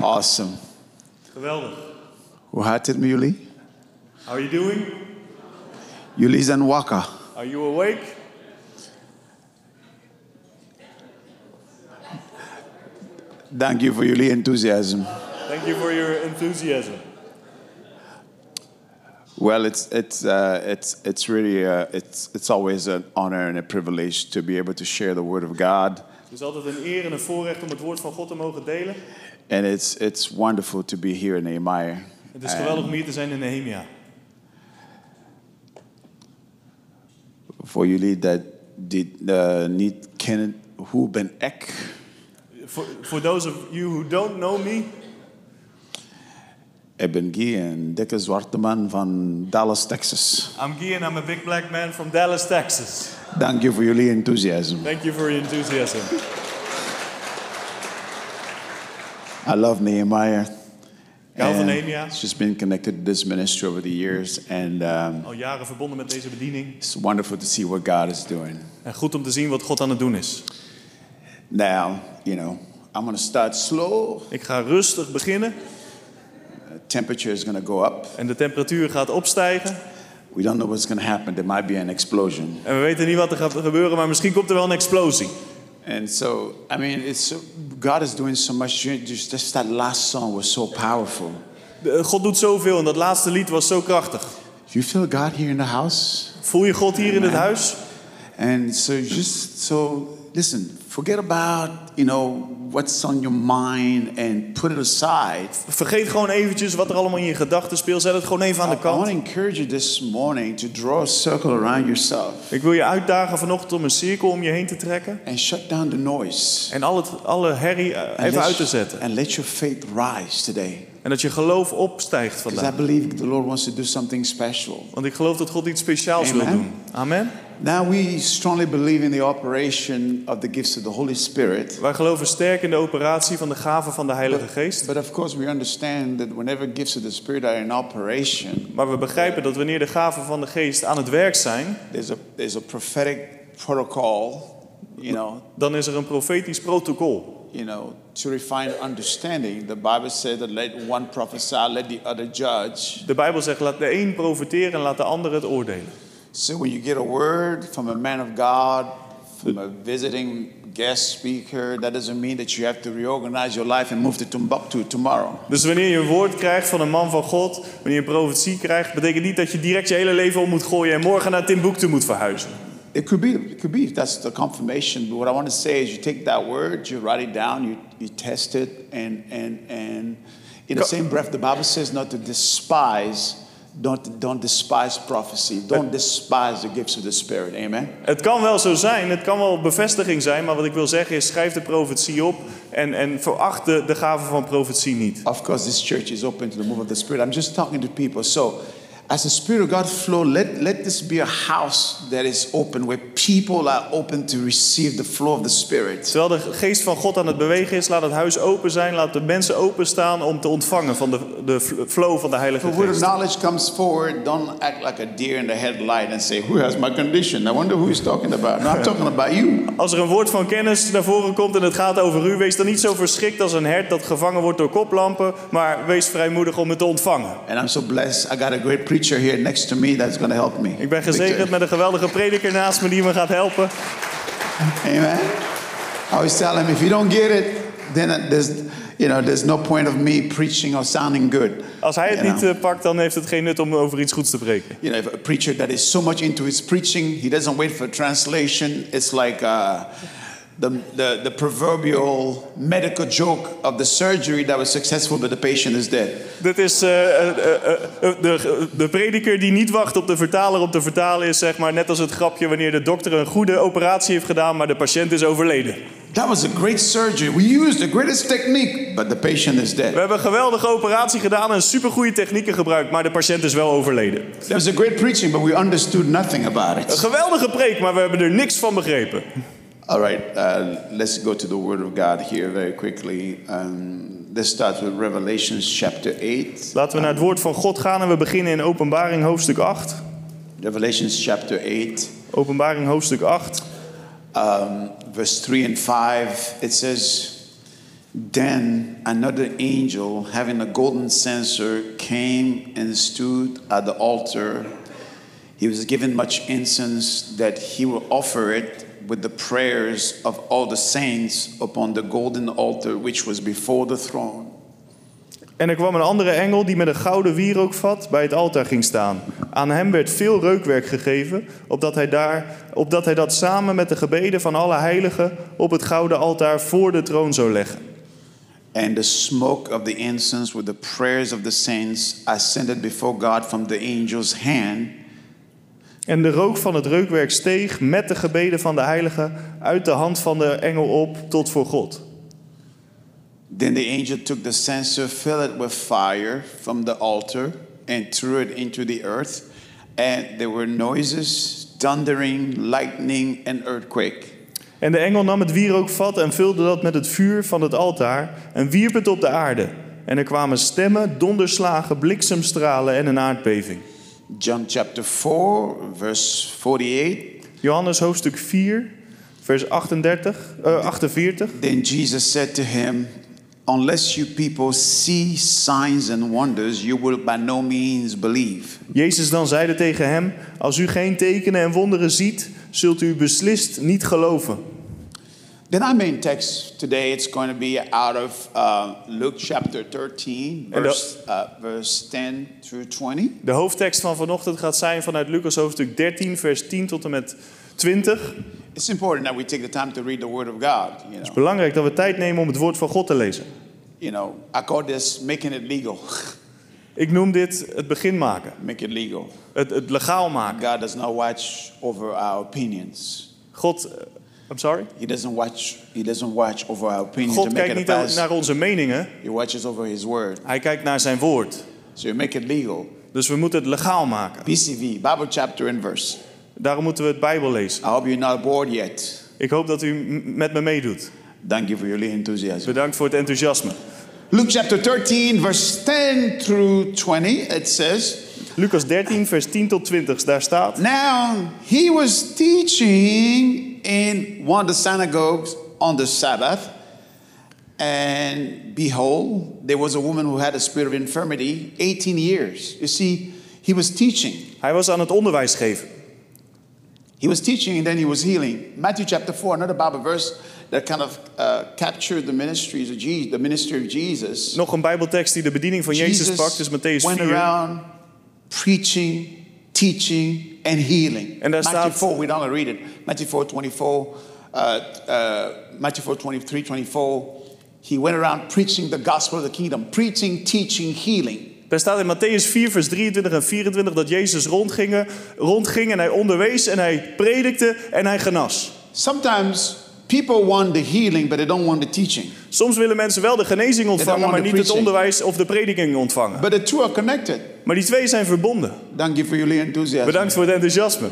Awesome. Geweldig. Hoe gaat het met jullie? How are you doing? Jullie zijn wakker. Are you awake? Thank you for jullie enthusiasm. Thank you for your enthusiasm. Well, it's it's uh, it's it's really uh, it's it's always an honor and a privilege to be able to share the word of God, Het is altijd een eer en een voorrecht om het woord van God te mogen delen. And it's it's wonderful to be here in Nehemiah. Het is geweldig om hier te zijn in Nehemia. Voor jullie dat dit uh, niet kennen, hoe ben ik? For, for those of you who don't know me, Ik ben Guy, een dikke zwarte man van Dallas, Texas. I'm Guy and I'm a big black man from Dallas, Texas. Dank je voor jullie enthousiasme. Thank you for your enthusiasm. I love Nehemiah. Hou van Nehemia. It's just been connected to this ministry over the years, and um, Al jaren verbonden met deze bediening. it's wonderful to see what God is doing. En goed om te zien wat God aan het doen is. Now, you know, I'm going to start slow. Ik ga rustig beginnen The temperature is going to go up. en de temperatuur gaat opstijgen. We don't know what's going to happen. There might be an explosion. En we weten niet wat er gaat gebeuren, maar misschien komt er wel een explosie. And so, I mean, it's so, God is doing so much. Just, just that last song was so powerful. De- God doet zoveel en dat laatste lied was zo krachtig. You feel God here in the house? Voel je God hier in het huis? And so just so listen, forget about, you know, what's on your mind and put it aside. Vergeet gewoon eventjes wat er allemaal in je gedachten speelt. Zet het gewoon even aan I, de I want kant. to encourage you this morning to draw a circle around yourself Ik wil je uitdagen vanochtend om een cirkel om je heen te trekken. and shut down the noise. En al het, alle herrie eh, even uit te zetten. And let your faith rise today. En dat je geloof opstijgt Because I vandaag. believe the Lord wants to do something special. Want ik geloof dat God iets speciaals wil Amen. doen. Amen. Now, we strongly believe in the operation of the gifts of the Holy Spirit. Wij geloven sterk in de operatie van de gaven van de Heilige Geest. But of course, we understand that whenever gifts of the Spirit are in operation, Maar we begrijpen dat wanneer de gaven van de Geest aan het werk zijn, there's a, there's a prophetic protocol, you know, dan is er een profetisch protocol. You know, to refine understanding. The Bible says that let one prophesy, let the other judge. De Bijbel zegt: laat de een profiteren en laat de ander het oordelen. So when you get a word from a man of God, from a visiting guest speaker, that doesn't mean that you have to reorganize your life and move to Timbuktu tomorrow. Dus wanneer je een woord krijgt van een man van God, wanneer je een profetie krijgt, betekent niet dat je direct je hele leven om moet gooien en morgen naar Timbuktu moet verhuizen. It could be, it could be. That's the confirmation. But what I want to say is, you take that word, you write it down, you, you test it, and and and in the same breath, the Bible says not to despise, don't don't despise prophecy, don't despise the gifts of the Spirit. Amen. Het kan wel zo zijn, het kan wel bevestiging zijn, maar wat ik wil zeggen is: schrijf de profetie op en, en veracht de, de gaven van profetie niet. Of course, this church is open to the move of the Spirit. I'm just talking to people. So, as the Spirit of God flow, let let this be a house that is open, where people are open to receive the flow of the Spirit. Terwijl de geest van God aan het bewegen is, laat het huis open zijn, laat de mensen openstaan om te ontvangen van de, de flow van de Heilige If a word of Geest. knowledge comes forward, don't act like a deer in the headlight and say, Who has my condition? I wonder who he's talking about. No, I'm talking about you. Als er een woord van kennis naar voren komt en het gaat over u, wees dan niet zo verschrikt als een hert dat gevangen wordt door koplampen, maar wees vrijmoedig om het te ontvangen. And I'm so blessed. I got a great preacher here next to me that's going to help me. Ik ben gezegend met een geweldige prediker naast me die me gaat helpen. Amen. I always tell him, if you don't get it, then there's, you know, there's no point of me preaching or sounding good. Als hij het You niet know. eh, pakt, dan heeft het geen nut om over iets goeds te preken. You know, if a preacher that is so much into his preaching, he doesn't wait for translation. It's like uh, the, the, the proverbial medical joke of the surgery that was successful, but the patient is dead. Dit is eh, de, de prediker die niet wacht op de vertaler om te vertalen is zeg maar net als het grapje wanneer de dokter een goede operatie heeft gedaan, maar de patiënt is overleden. That was a great surgery. We used the greatest technique, but the patient is We dead. hebben een geweldige operatie gedaan en supergoeie technieken gebruikt, maar de patiënt is wel overleden. There was a great preaching, but we understood nothing about Een it. geweldige preek, maar we hebben er niks van begrepen. All right, uh, let's go to the Word of God here very quickly. Um, let's start with Revelations chapter 8. Laten we naar het woord van God gaan en we beginnen in Openbaring hoofdstuk 8. Revelations chapter 8, Openbaring hoofdstuk 8, um, verse 3 and 5. It says, Then another angel, having a golden censer, came and stood at the altar. He was given much incense that he will offer it with the prayers of all the saints upon the golden altar which was before the throne. En er kwam een andere engel die met een gouden wierookvat bij het altaar ging staan. Aan hem werd veel reukwerk gegeven, opdat hij, daar, opdat hij dat samen met de gebeden van alle heiligen op het gouden altaar voor de troon zou leggen. And the smoke of the incense with the prayers of the saints ascended before God from the angel's hand. En de rook van het reukwerk steeg met de gebeden van de heiligen uit de hand van de engel op tot voor God. Then the angel took the censer, filled it with fire from the altar, and threw it into the earth. And there were noises, thundering, lightning, and earthquake. En de engel nam het wierookvat en vulde dat met het vuur van het altaar en wierp het op de aarde. En er kwamen stemmen, donderslagen, bliksemstralen en een aardbeving. John chapter 4, verse 48. Johannes hoofdstuk 4, vers 38, eh, 48. Then Jesus said to him, Unless you people see signs and wonders, you will by no means believe. Jezus dan zeide tegen hem: Als u geen tekenen en wonderen ziet, zult u beslist niet geloven. Then our main text today it's going to be out of uh, Luke chapter 13, And the- verse, uh, verse 10 through 20. De hoofdtekst van vanochtend gaat zijn vanuit Lucas hoofdstuk 13, vers 10 tot en met 20. It's important that we take the time to read the Word of God. You know, Belangrijk dat we tijd nemen om het woord van God te lezen. you know I call this making it legal. Ik noem dit het begin maken, Make it legal. het, het legaal maken. God does not watch over our opinions. God, I'm sorry? He doesn't watch. He doesn't watch over our opinions God to make kijkt it niet naar onze meningen, He watches over His Word. hij kijkt naar zijn woord. So you make it legal. Dus we moeten het legaal maken. BCV, Bible chapter and verse. Daarom moeten we het Bijbel lezen. I hope you're not bored yet. Ik hoop dat u met me meedoet. Thank you for your enthusiasm. Bedankt voor het enthousiasme. Luke chapter 13, verse 10 through 20, it says, Lucas 13, vers 10 tot 20, daar staat. Now he was teaching in one of the synagogues on the Sabbath, and behold, there was a woman who had a spirit of infirmity 18 years. You see, he was teaching. Hij was aan het onderwijs geven. He was teaching and then he was healing. Matthew chapter 4, another Bible verse that kind of uh, captured the ministries of Jesus, the ministry of Jesus. Nog een Bijbeltekst die de bediening van Jezus pakt, is Matthäus went around preaching, teaching, and healing. En daar Matthew staat- 4, we don't read it. Matthew 4, 24, uh, uh, Matthew 4, 23, 24. He went around preaching the gospel of the kingdom, preaching, teaching, healing. Daar staat in Matthäus 4, vers 23 en 24 dat Jezus rondging, rondging en hij onderwees en hij predikte en hij genas. Sometimes people want the healing, but they don't want the teaching. Soms willen mensen wel de genezing ontvangen, maar the niet het onderwijs of de prediking ontvangen. But the two are connected. Maar die twee zijn verbonden. Thank you for your enthusiasm. Bedankt voor het enthousiasme.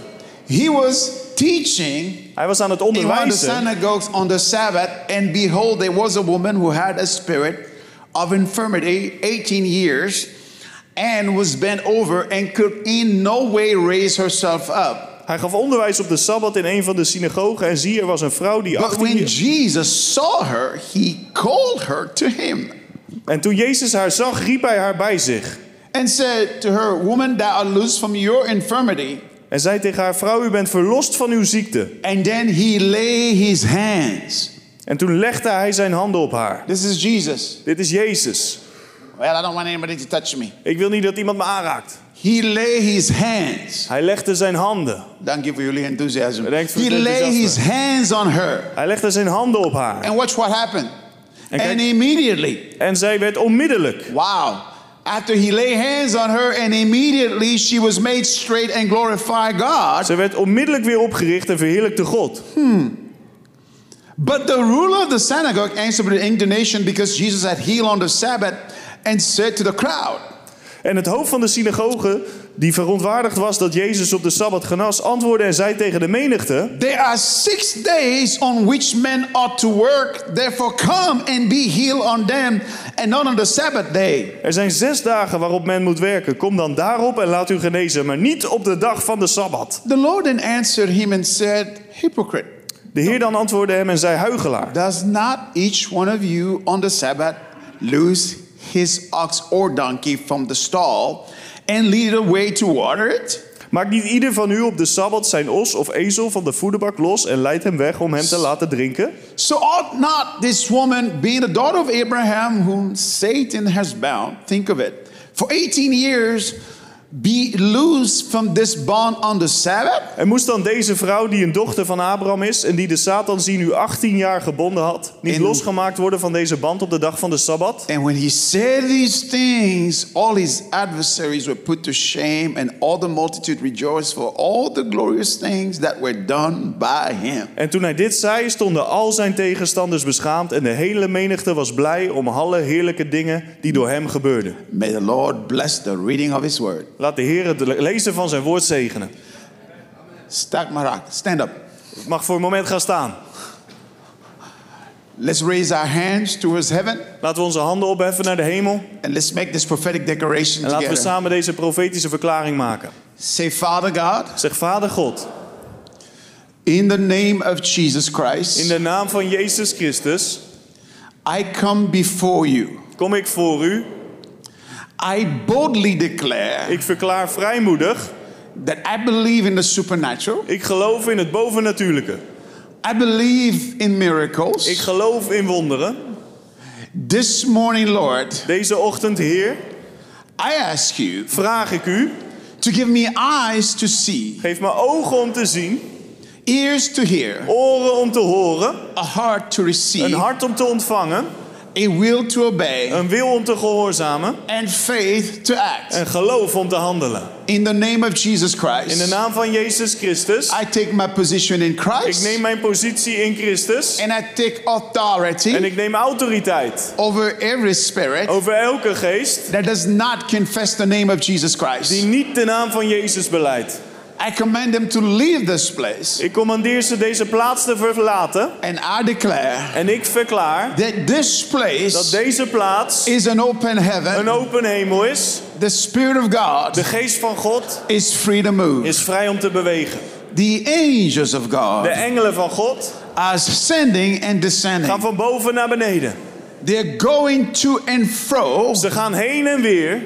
He was teaching Hij was aan het onderwijzen. in one of the synagogues on the Sabbath, and behold, there was a woman who had a spirit of infirmity 18 years and was bent over and could in no way raise herself up. Hij gaf onderwijs op de Sabbat in een van de synagogen en zie, er was een vrouw die But 18 when. Jesus saw her, he called her to him En toen Jezus haar zag, riep hij haar bij zich. and said to her, Woman, thou art loosed from your infirmity. En zei tegen haar, vrouw, u bent verlost van uw ziekte. And then he lay his hands. En toen legde hij zijn handen op haar. This is Jesus. Dit is Jezus. Well, I don't want anybody to touch me. Ik wil niet dat iemand me aanraakt. He lay his hands. Hij legde zijn handen. Thank you for your enthusiasm. Bedankt voor He lay his hands on her. Hij legde zijn handen op haar. And watch what happened. En kijk- And immediately, En zij werd onmiddellijk. wow. After he lay hands on her, and immediately she was made straight and glorify God. Ze werd onmiddellijk weer opgericht en verheerlijkte God. But the ruler of the synagogue answered with indignation because Jesus had healed on the Sabbath and said to the crowd, En het hoofd van de synagoge, die verontwaardigd was dat Jezus op de Sabbat genas, antwoordde en zei tegen de menigte... There are six days on which men ought to work, therefore come and be healed on them, and not on the Sabbath day. Er zijn zes dagen waarop men moet werken. Kom dan daarop en laat u genezen, maar niet op de dag van de Sabbat. The Lord then answered him and said, Hypocrite. De Heer dan antwoordde hem en zei, huigelaar. Does not each one of you on the Sabbath loose his ox or donkey from the stall and lead it away to water it? Maakt niet ieder van u op de Sabbat zijn os of ezel van de voederbak los en leidt hem weg om hem te laten drinken? So ought not this woman, being the daughter of Abraham, whom Satan has bound, think of it, for 18 years, be loose from this bond on the Sabbath? En moest dan deze vrouw, die een dochter van Abraham is en die de Satan zie nu 18 jaar gebonden had, niet losgemaakt worden van deze band op de dag van de Sabbat? And when he said these things, all his adversaries were put to shame, and all the multitude rejoiced for all the glorious things that were done by him. En toen hij dit zei, stonden al zijn tegenstanders beschaamd en de hele menigte was blij om alle heerlijke dingen die door hem gebeurden. May the Lord bless the reading of his word. Laat de Heer het lezen van zijn woord zegenen. Stack Marak, stand up. Ik mag voor een moment gaan staan. Let's raise our hands towards heaven Laten we onze handen opheffen naar de hemel and let's make this prophetic declaration en laten we samen deze profetische verklaring maken. Say, Father God, Zeg, Vader God, in the name of Jesus Christ, in de naam van Jezus Christus I come before you. kom ik voor u. I boldly declare Ik verklaar vrijmoedig, that I believe in the supernatural. ik geloof in het bovennatuurlijke. I believe in miracles. Ik geloof in wonderen. This morning, Lord, Deze ochtend, Heer, I ask you vraag ik u, to give me eyes to see, geef me ogen om te zien, ears to hear, oren om te horen, a heart to een receive, hart om te ontvangen, a will to obey, een wil om te gehoorzamen and faith to act. en geloof om te handelen. In the name of Jesus In de Christ, naam van Jezus Christus, I take my position in ik Christ neem mijn positie in Christus and I take authority en ik neem autoriteit over every spirit over elke geest that does not confess the name of Jesus die Christ. niet de naam van Jezus beleidt. I command them to leave this place Ik commandeer ze deze plaats te verlaten and I declare en ik verklaar that this dat place deze plaats is an open een heaven. open hemel is. The Spirit of God De geest van God is free to move. is vrij om te bewegen. The angels of De God engelen van God ascending and gaan descending. van boven naar beneden. They're going to and fro Ze gaan heen en weer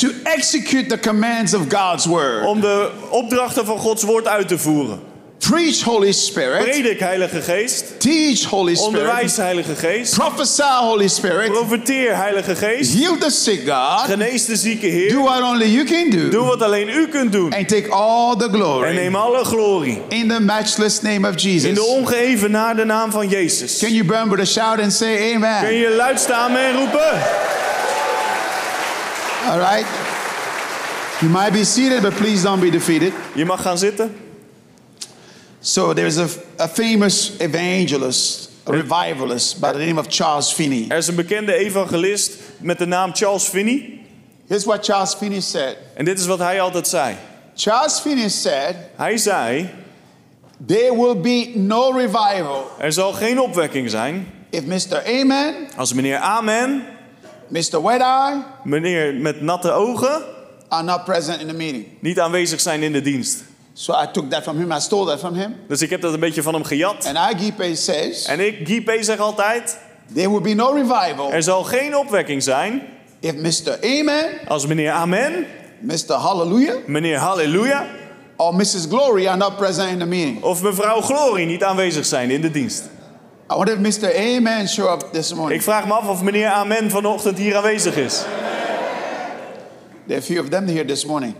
to execute the commands of God's word. om de opdrachten van Gods woord uit te voeren. Preach, Holy Spirit. Predik, Heilige Geest. Teach, Holy Spirit. Onderwijs, Heilige Geest. Prophesy, Holy Spirit. Profeteer, Heilige Geest. Heal the sick, God. Genees de zieke Heer. Do what only you can Doe do. wat alleen u kunt doen. And take all the En glory. neem alle glorie. In the matchless name of In de Jesus. ongeëvenaarde naam van Jezus. Can you burn with a shout and say Kun amen? je luid staan en roepen? All right. You might be seated, but please don't be defeated. Je mag gaan zitten. So there's a, a famous evangelist, a revivalist by the name of Charles Finney. Er is een bekende evangelist met de naam Charles Finney. Here's what Charles Finney said. En dit is wat hij altijd zei. Charles Finney said, Hij zei, There will be no revival er zal geen opwekking zijn if Mr. Amen, als meneer Amen, Mr. Wet Eye meneer met natte ogen, are not present in the meeting. niet aanwezig zijn in de dienst. So I took that from him, I stole that from him. Dus ik heb dat een beetje van hem gejat. And Agipe says, En ik, P. zeg altijd, There will be no revival er zal geen opwekking zijn if Mr. Amen, als meneer Amen, Mr. Hallelujah, meneer Halleluja or Mrs. Glory are not present in the meeting. of mevrouw Glorie niet aanwezig zijn in de dienst. I wonder if Mr. Amen show up this morning. Ik vraag me af of meneer Amen vanochtend hier aanwezig is. There are a few of them here this morning.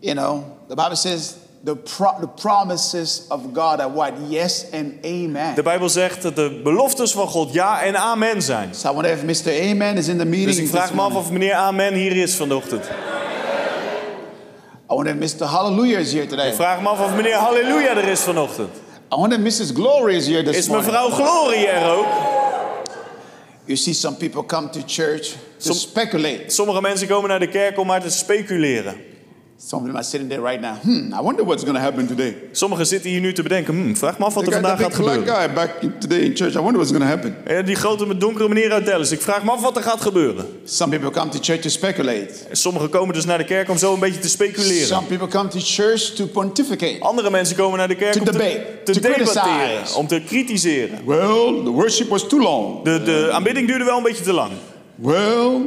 You know, the Bible says the, pro- the promises of God are what? Yes and amen. De Bijbel zegt dat de beloftes van God ja en amen zijn. So I wonder if Mr. Amen is in the meeting. Dus ik vraag me af of meneer Amen hier is vanochtend. I wonder if Mr. Hallelujah is here today. Ik vraag me af of meneer Halleluja er is vanochtend. I wonder Mrs. Glory is here this Is morning. mevrouw Glorie er ook? You see, some people come to church to Some- speculate. Sommige mensen komen naar de kerk om maar te speculeren. Some of them are sitting there right now. Hmm, I wonder what's going to happen today. Sommigen zitten hier nu te bedenken, hmm, vraag me af wat er vandaag gaat gebeuren. guy back today in church. I wonder what's going to happen. Die grote met donkere meneer uit Dallas. Ik vraag me af wat er gaat gebeuren. Some people come to church to speculate. En Sommigen komen dus naar de kerk om zo een beetje te speculeren. Some people come to church to pontificate. Andere mensen komen naar de kerk To om te, debate, te to debatteren, om te kritiseren. Well, the worship was too long. De, de aanbidding duurde wel een beetje te lang. Well,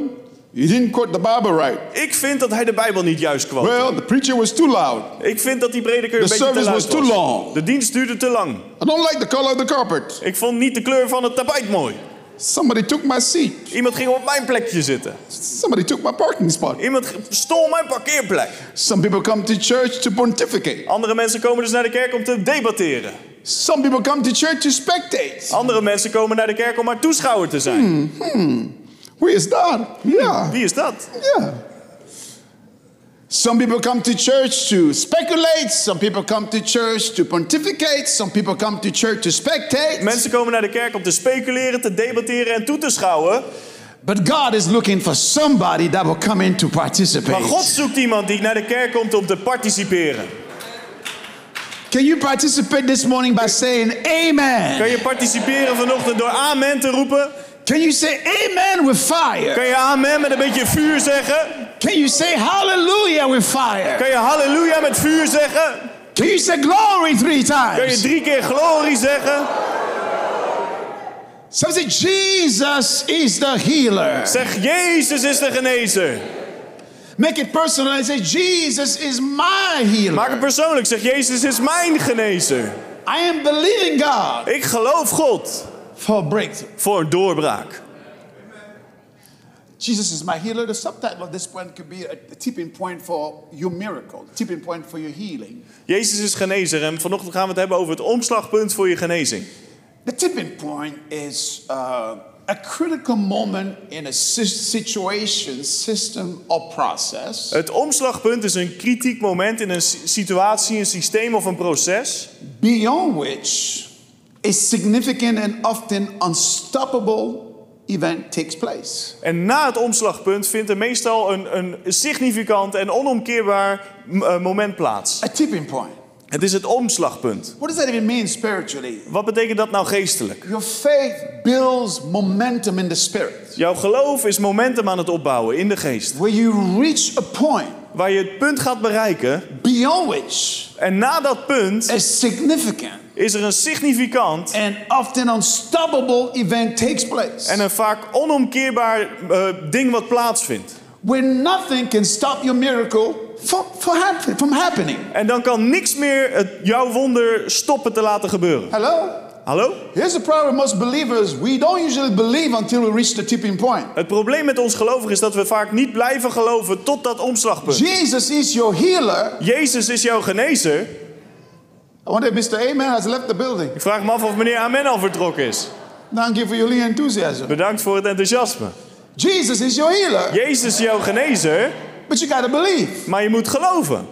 you didn't quote the Bible right. Ik vind dat hij de Bijbel niet juist kwam. Well, the preacher was too loud. Ik vind dat die prediker een The beetje te service luid was too long. De dienst duurde te lang. I don't like the color of the carpet. Ik vond niet de kleur van het tapijt mooi. Somebody took my seat. Iemand ging op mijn plekje zitten. Somebody took my parking spot. Iemand stol mijn parkeerplek. Some people come to church to pontificate. Andere mensen komen dus naar de kerk om te debatteren. Some people come to church to spectate. Andere mensen komen naar de kerk om maar toeschouwer te zijn. Where is that? Yeah, Wie is dat? yeah. Some people come to church to speculate. Some people come to church to pontificate. Some people come to church to spectate. Mensen komen naar de kerk om te speculeren, te debatteren en toe te schouwen. But God is looking for somebody that will come in to participate. Maar God zoekt iemand die naar de kerk komt om te participeren. Can you participate this morning by saying amen? Kan je participeren vanochtend door amen te roepen? Can you say amen with fire? Kan je amen met een beetje vuur zeggen? Can you say hallelujah with fire? Kan je halleluja met vuur zeggen? Can you say glory three Kan je times? drie keer glorie zeggen? Say Jesus is the healer. Zeg, Jezus is de genezer. Make it personal and say Jesus is my healer. Maak het persoonlijk. Zeg, Jezus is mijn genezer. I am believing God Ik geloof God for a breakthrough. voor een doorbraak. Jesus is my healer. The subtitle of this point could be a, a tipping point for your miracle, tipping point for your healing. Jezus is genezer en vanochtend gaan we het hebben over het omslagpunt voor je genezing. The tipping point is uh, a critical moment in a si- situation, system, or process Het omslagpunt is een kritiek moment in een si- situatie, een systeem of een proces. beyond which a significant and often unstoppable event takes place. En na het omslagpunt vindt er meestal een, een significant en onomkeerbaar eh, moment plaats. A tipping point. Het is het omslagpunt. What does that even mean spiritually? Wat betekent dat nou geestelijk? Your faith builds momentum in the spirit. Jouw geloof is momentum aan het opbouwen in de geest. Where you reach a point Waar je het punt gaat bereiken. beyond which En na dat punt a significant is er een significant and often unstoppable event takes place. en een vaak onomkeerbaar eh, ding wat plaatsvindt. Where nothing can stop your miracle from, from, happen- from happening. En dan kan niks meer het, jouw wonder stoppen te laten gebeuren. Hello? Hallo? Here's the problem most believers. We don't usually believe until we reach the tipping point. Het probleem met ons gelovigen is dat we vaak niet blijven geloven tot dat omslagpunt. Jesus is your healer. Jezus is jouw genezer. I wonder if Mr. Amen has left the building. Ik vraag me af of meneer Amen al vertrokken is. Thank you for your enthusiasm. Bedankt voor het enthousiasme. Jesus is your healer. Jezus is jouw genezer, But you got to believe. maar je moet geloven.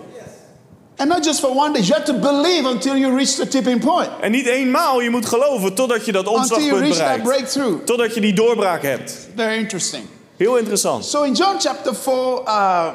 And not just for one day. You have to believe until you reach the tipping point. En niet eenmaal, je moet geloven totdat je dat Until you omslagpunt bereikt. breakthrough. Totdat je die doorbraak hebt. Very interesting. Heel interessant. So in John chapter 4, uh,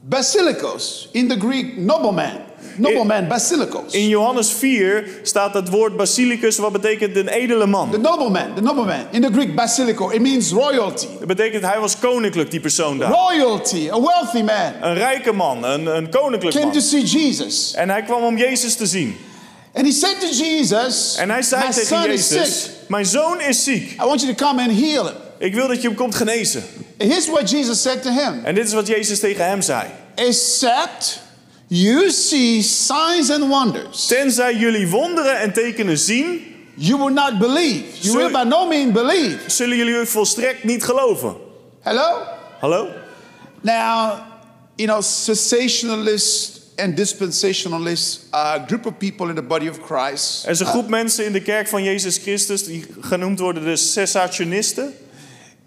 basilicos, in the Greek, nobleman. Nobleman, basilicos. In Johannes 4 staat het woord basilicus, wat betekent een edele The man. nobleman, the nobleman. In the Greek, basilico, it means royalty. Dat betekent hij was koninklijk, die persoon daar. Royalty, a wealthy man. Een rijke man, een, een koninklijk Came to man. see Jesus. En hij kwam om Jezus te zien. And he said to Jesus, En hij zei My tegen son is Jezus, sick. mijn zoon is ziek. I want you to come and heal him. Ik wil dat je hem komt genezen. And here's what Jesus said to him. En dit is wat Jezus tegen hem zei. Except you see signs and wonders, Tenzij jullie wonderen en tekenen zien, you will not believe. You So- will by no means believe. zullen jullie volstrekt niet geloven. Hello? Hallo? Now, you know, cessationalists and dispensationalists are a group of people in the body of Christ. Er is een groep mensen in de kerk van Jezus Christus die genoemd worden de cessationisten.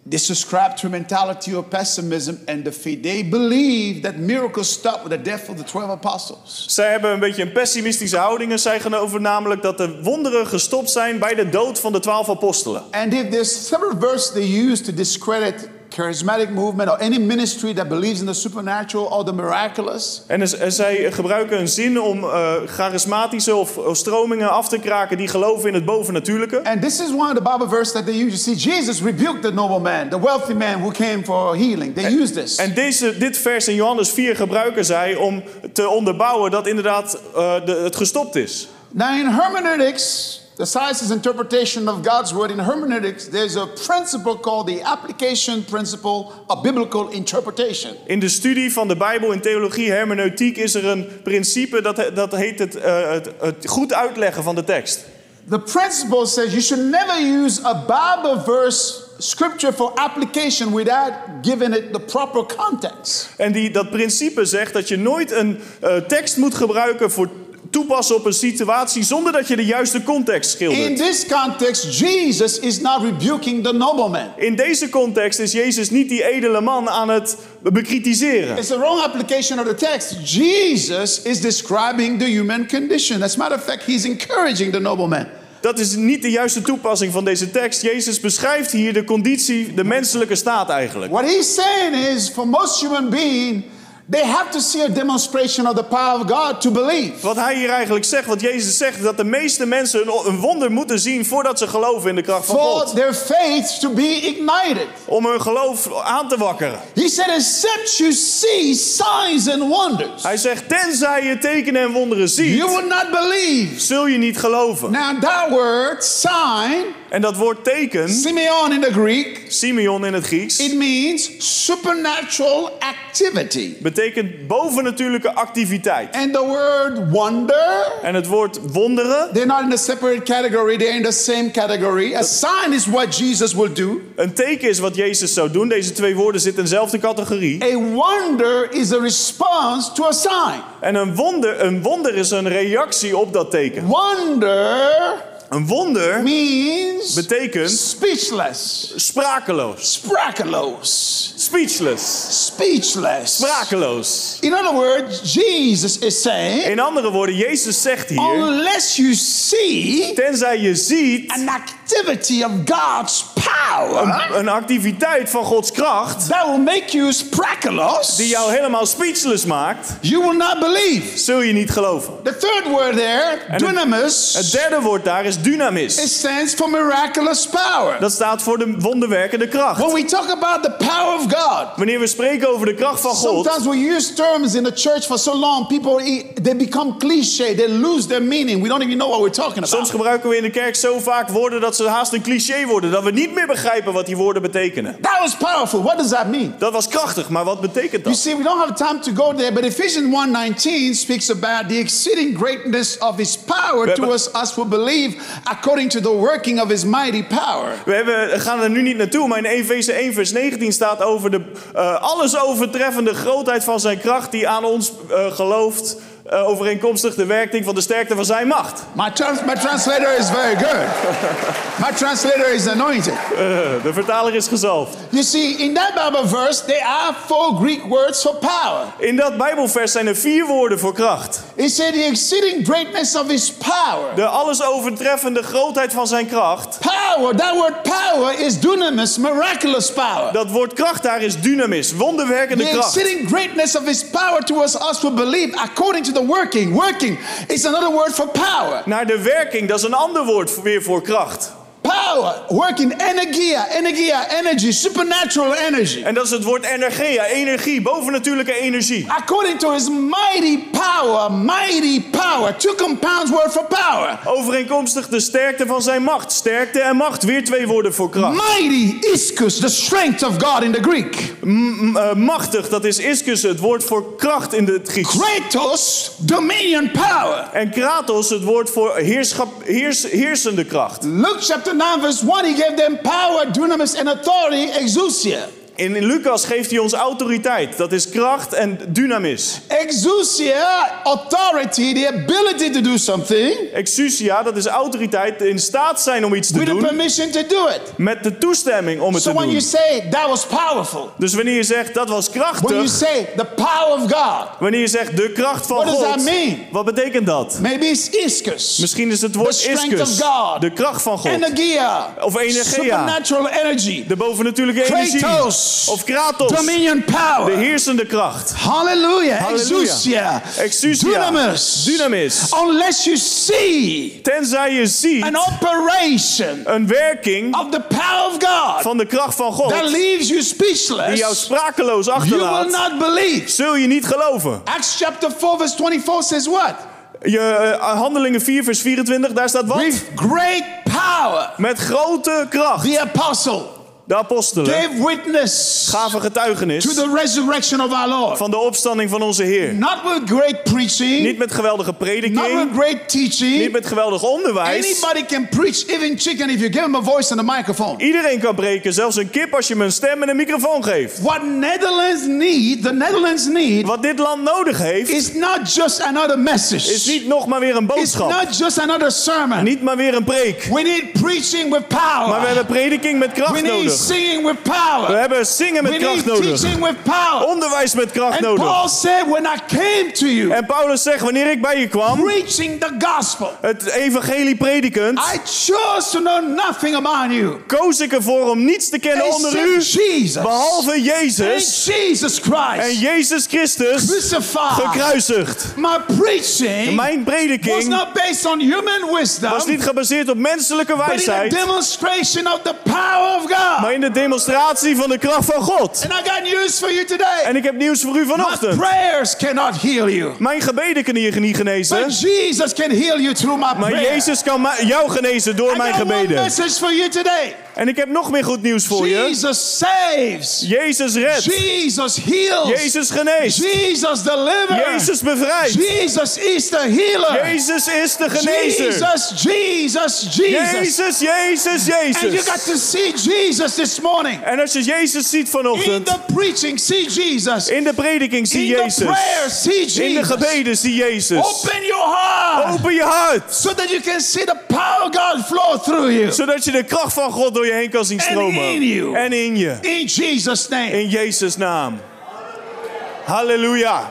They subscribe to a mentality of pessimism and defeat. They believe that miracles stop with the death of the 12 apostles. Zij hebben een beetje een pessimistische houding en zij geloven namelijk dat de wonderen gestopt zijn bij de dood van de twaalf apostelen. And if there's several verses they use to discredit charismatic movement or any ministry that believes in the supernatural or the miraculous. En en zij gebruiken een zin om eh, charismatische of, stromingen af te kraken die geloven in het bovennatuurlijke. And this is one of the Bible verses that they use. You see, Jesus rebuked the nobleman, the wealthy man who came for healing. They use this. En deze, dit vers in Johannes 4 gebruiken zij om te onderbouwen dat inderdaad eh, de, het gestopt is. Now, in hermeneutics, the science's interpretation of God's word, in hermeneutics, there's a principle called the application principle of biblical interpretation. In de studie van de Bijbel in theologie, hermeneutiek, is er een principe dat, dat heet het, eh, het, het goed uitleggen van de tekst. The principle says you should never use a Bible verse scripture for application without giving it the proper context. En die, dat principe zegt dat je nooit een eh, tekst moet gebruiken voor toepassen op een situatie zonder dat je de juiste context In schildert. this context, Jesus is not rebuking the nobleman. In deze context is Jezus niet die edele man aan het bekritiseren. It's the wrong application of the text. Jesus is describing the human condition. As a matter of fact, he's encouraging the nobleman. Dat is niet de juiste toepassing van deze tekst. Jezus beschrijft hier de conditie, de menselijke staat eigenlijk. What he's saying is, for most human beings, they have to see a demonstration of the power of God to believe. Wat hij hier eigenlijk zegt, wat Jezus zegt, is dat de meeste mensen een, een wonder moeten zien voordat ze geloven in de kracht van For God. their faith to be ignited. Om hun geloof aan te wakkeren. He said, except you see signs and wonders, Hij zegt, tenzij je tekenen en wonderen ziet, you will not believe. zul je niet geloven. Now, that word, sign, En dat woord teken, Simeon in the Greek, Simeon in het Grieks, it means supernatural activity. betekent bovennatuurlijke activiteit. And the word wonder, En het woord wonderen, they're not in a separate category, they're in the same category. A sign is what Jesus will do. een teken is wat Jezus zou doen. Deze twee woorden zitten in dezelfde categorie. A wonder is a response to a sign. En een wonder, een wonder is een reactie op dat teken. Wonder Een wonder means betekent speechless, sprakeloos. sprakeloos, Speechless. speechless. Sprakeloos. In other words, Jesus is saying, In andere woorden, Jezus zegt hier, unless you see tenzij je ziet an activity of God's power, een, een activiteit van Gods kracht that will make you sprakelos, die jou helemaal speechless maakt, you will not believe. zul je niet geloven. The third word there, het- dunamis, Het derde woord daar is dynamis. it stands for miraculous power. Dat staat voor de wonderwerkende kracht. When we talk about the power of God, Wanneer we spreken over de kracht van God, sometimes we use terms in the church for so long, people they become cliche, they lose their meaning. We don't even know what we're talking soms about. gebruiken we in de kerk zo vaak woorden dat ze haast een cliché worden, dat we niet meer begrijpen wat die woorden betekenen. That was powerful. What does that mean? Dat was krachtig, maar wat betekent You dat? see, we don't have time to go there, but Ephesians 1:19 speaks about the exceeding greatness of his power We to hebben- us, who believe, according to the working of his mighty power. We hebben, gaan er nu niet naartoe, maar in Efeze 1 vers 19 staat over de eh, alles overtreffende grootheid van zijn kracht die aan ons eh, gelooft, eh, overeenkomstig de werking van de sterkte van zijn macht. My, trans- my translator is very good. My translator is anointed. Eh, de vertaler is gezalfd. You see, in that Bible verse, there are four Greek words for power. In dat Bijbelvers zijn er vier woorden voor kracht. It said the exceeding greatness of his power. De alles overtreffende grootheid van zijn kracht. Power, that word power is dunamis, miraculous power. Dat woord kracht daar is dynamis, wonderwerkende The kracht. exceeding greatness of his power towards us who believe, according to the working. Working is another word for power. Naar de werking, dat is een ander woord weer voor kracht. Power, working, energia, energia, energy, supernatural energy. En dat is het woord energia, energie, bovennatuurlijke energie. According to his mighty power, mighty power. Two compounds word for power. Overeenkomstig de sterkte van zijn macht. Sterkte en macht, weer twee woorden voor kracht. Mighty iskus, the strength of God in the Greek. M- eh, machtig, dat is iskus, het woord voor kracht in het Grieks. Kratos, dominion power. En kratos, het woord voor heerschap, heers, heersende kracht. Luke chapter 9, verse 1, he gave them power, dunamis, and authority, exousia. In, in Lucas geeft hij ons autoriteit. Dat is kracht en dynamis. Exousia, authority, the ability to do something Exousia, dat is autoriteit, in staat zijn om iets te with the doen. permission to do it. Met de toestemming om het So te when you doen. say that was powerful, Dus wanneer je zegt dat was when you krachtig. say the power of God, Wanneer je zegt de kracht van What does that God. mean? Wat betekent dat? maybe it's iskus, Misschien is het woord The strength iskus. of God. De kracht van God. energia, Of energia. supernatural energy, De bovennatuurlijke energie. Kratos. Of Kratos, Dominion de power. heersende kracht. Hallelujah. Exousia. Exousia. Dunamis. Dunamis. Unless you see Tenzij je ziet an operation een werking of the power of God van de kracht van God that leaves you die speechless, jou sprakeloos you will achterlaat, not believe. zul je niet geloven. Acts chapter 4, verse 24 says what? Je, eh, handelingen 4 vers 24, daar staat wat? With great power, Met grote kracht. the apostle De apostelen gave witness gaven to getuigenis the resurrection of our Lord. van de opstanding van onze Heer. Not with great preaching, Niet met geweldige not with prediking, great niet teaching. met geweldig onderwijs. Anybody can preach, even chicken, if you give him a voice and a microphone. Iedereen kan preken, zelfs een kip als je hem een stem en een microfoon geeft. What Netherlands need, the Netherlands need, Wat dit land nodig heeft, is not just another message. is niet nog maar weer een It's boodschap. not just another sermon. Niet maar weer een preek. We need preaching with Maar we power. hebben prediking met kracht need nodig. singing with We power. hebben zingen We met kracht need nodig. teaching with power. Onderwijs met kracht And nodig. Paul said, when I came to you, En Paulus zegt, wanneer ik bij je kwam, preaching the gospel, het evangelie predikend, I chose to know nothing about you koos ik ervoor om niets te kennen onder u, Jesus behalve and Jezus Jesus en Christ Jezus Christus crucified. gekruisigd. My preaching Mijn was prediking not based on human wisdom, was niet gebaseerd op menselijke but in a wijsheid, demonstration of the power of God. Maar in de demonstratie van de kracht van God. And I got news for you today. En ik heb nieuws voor u My vanochtend. prayers cannot heal you. Mijn gebeden kunnen je niet genezen, But Jesus can heal you through my maar prayer. Jezus kan jou genezen door I mijn gebeden. message for you today. En ik heb nog meer goed nieuws voor je. Jesus saves. Jezus redt. Jesus heals. Jezus geneest. Jesus delivers. Jezus bevrijdt. Jesus is the healer. Jezus is de genezer. Jesus, Jesus, Jesus. Jezus, Jezus, And you Jezus. got to see Jesus this morning. En als je Jezus ziet In vanochtend, the preaching, see Jesus. in de prediking zie In the Jezus. prayer, see In de Jesus. gebeden zie Jezus. Open your heart Open je hart, so that you can see the power of God flow through you. zodat je de kracht van God door je heen kan zien And stromen. in you. En in je. In Jesus' name. In Jezus' naam. Halleluja.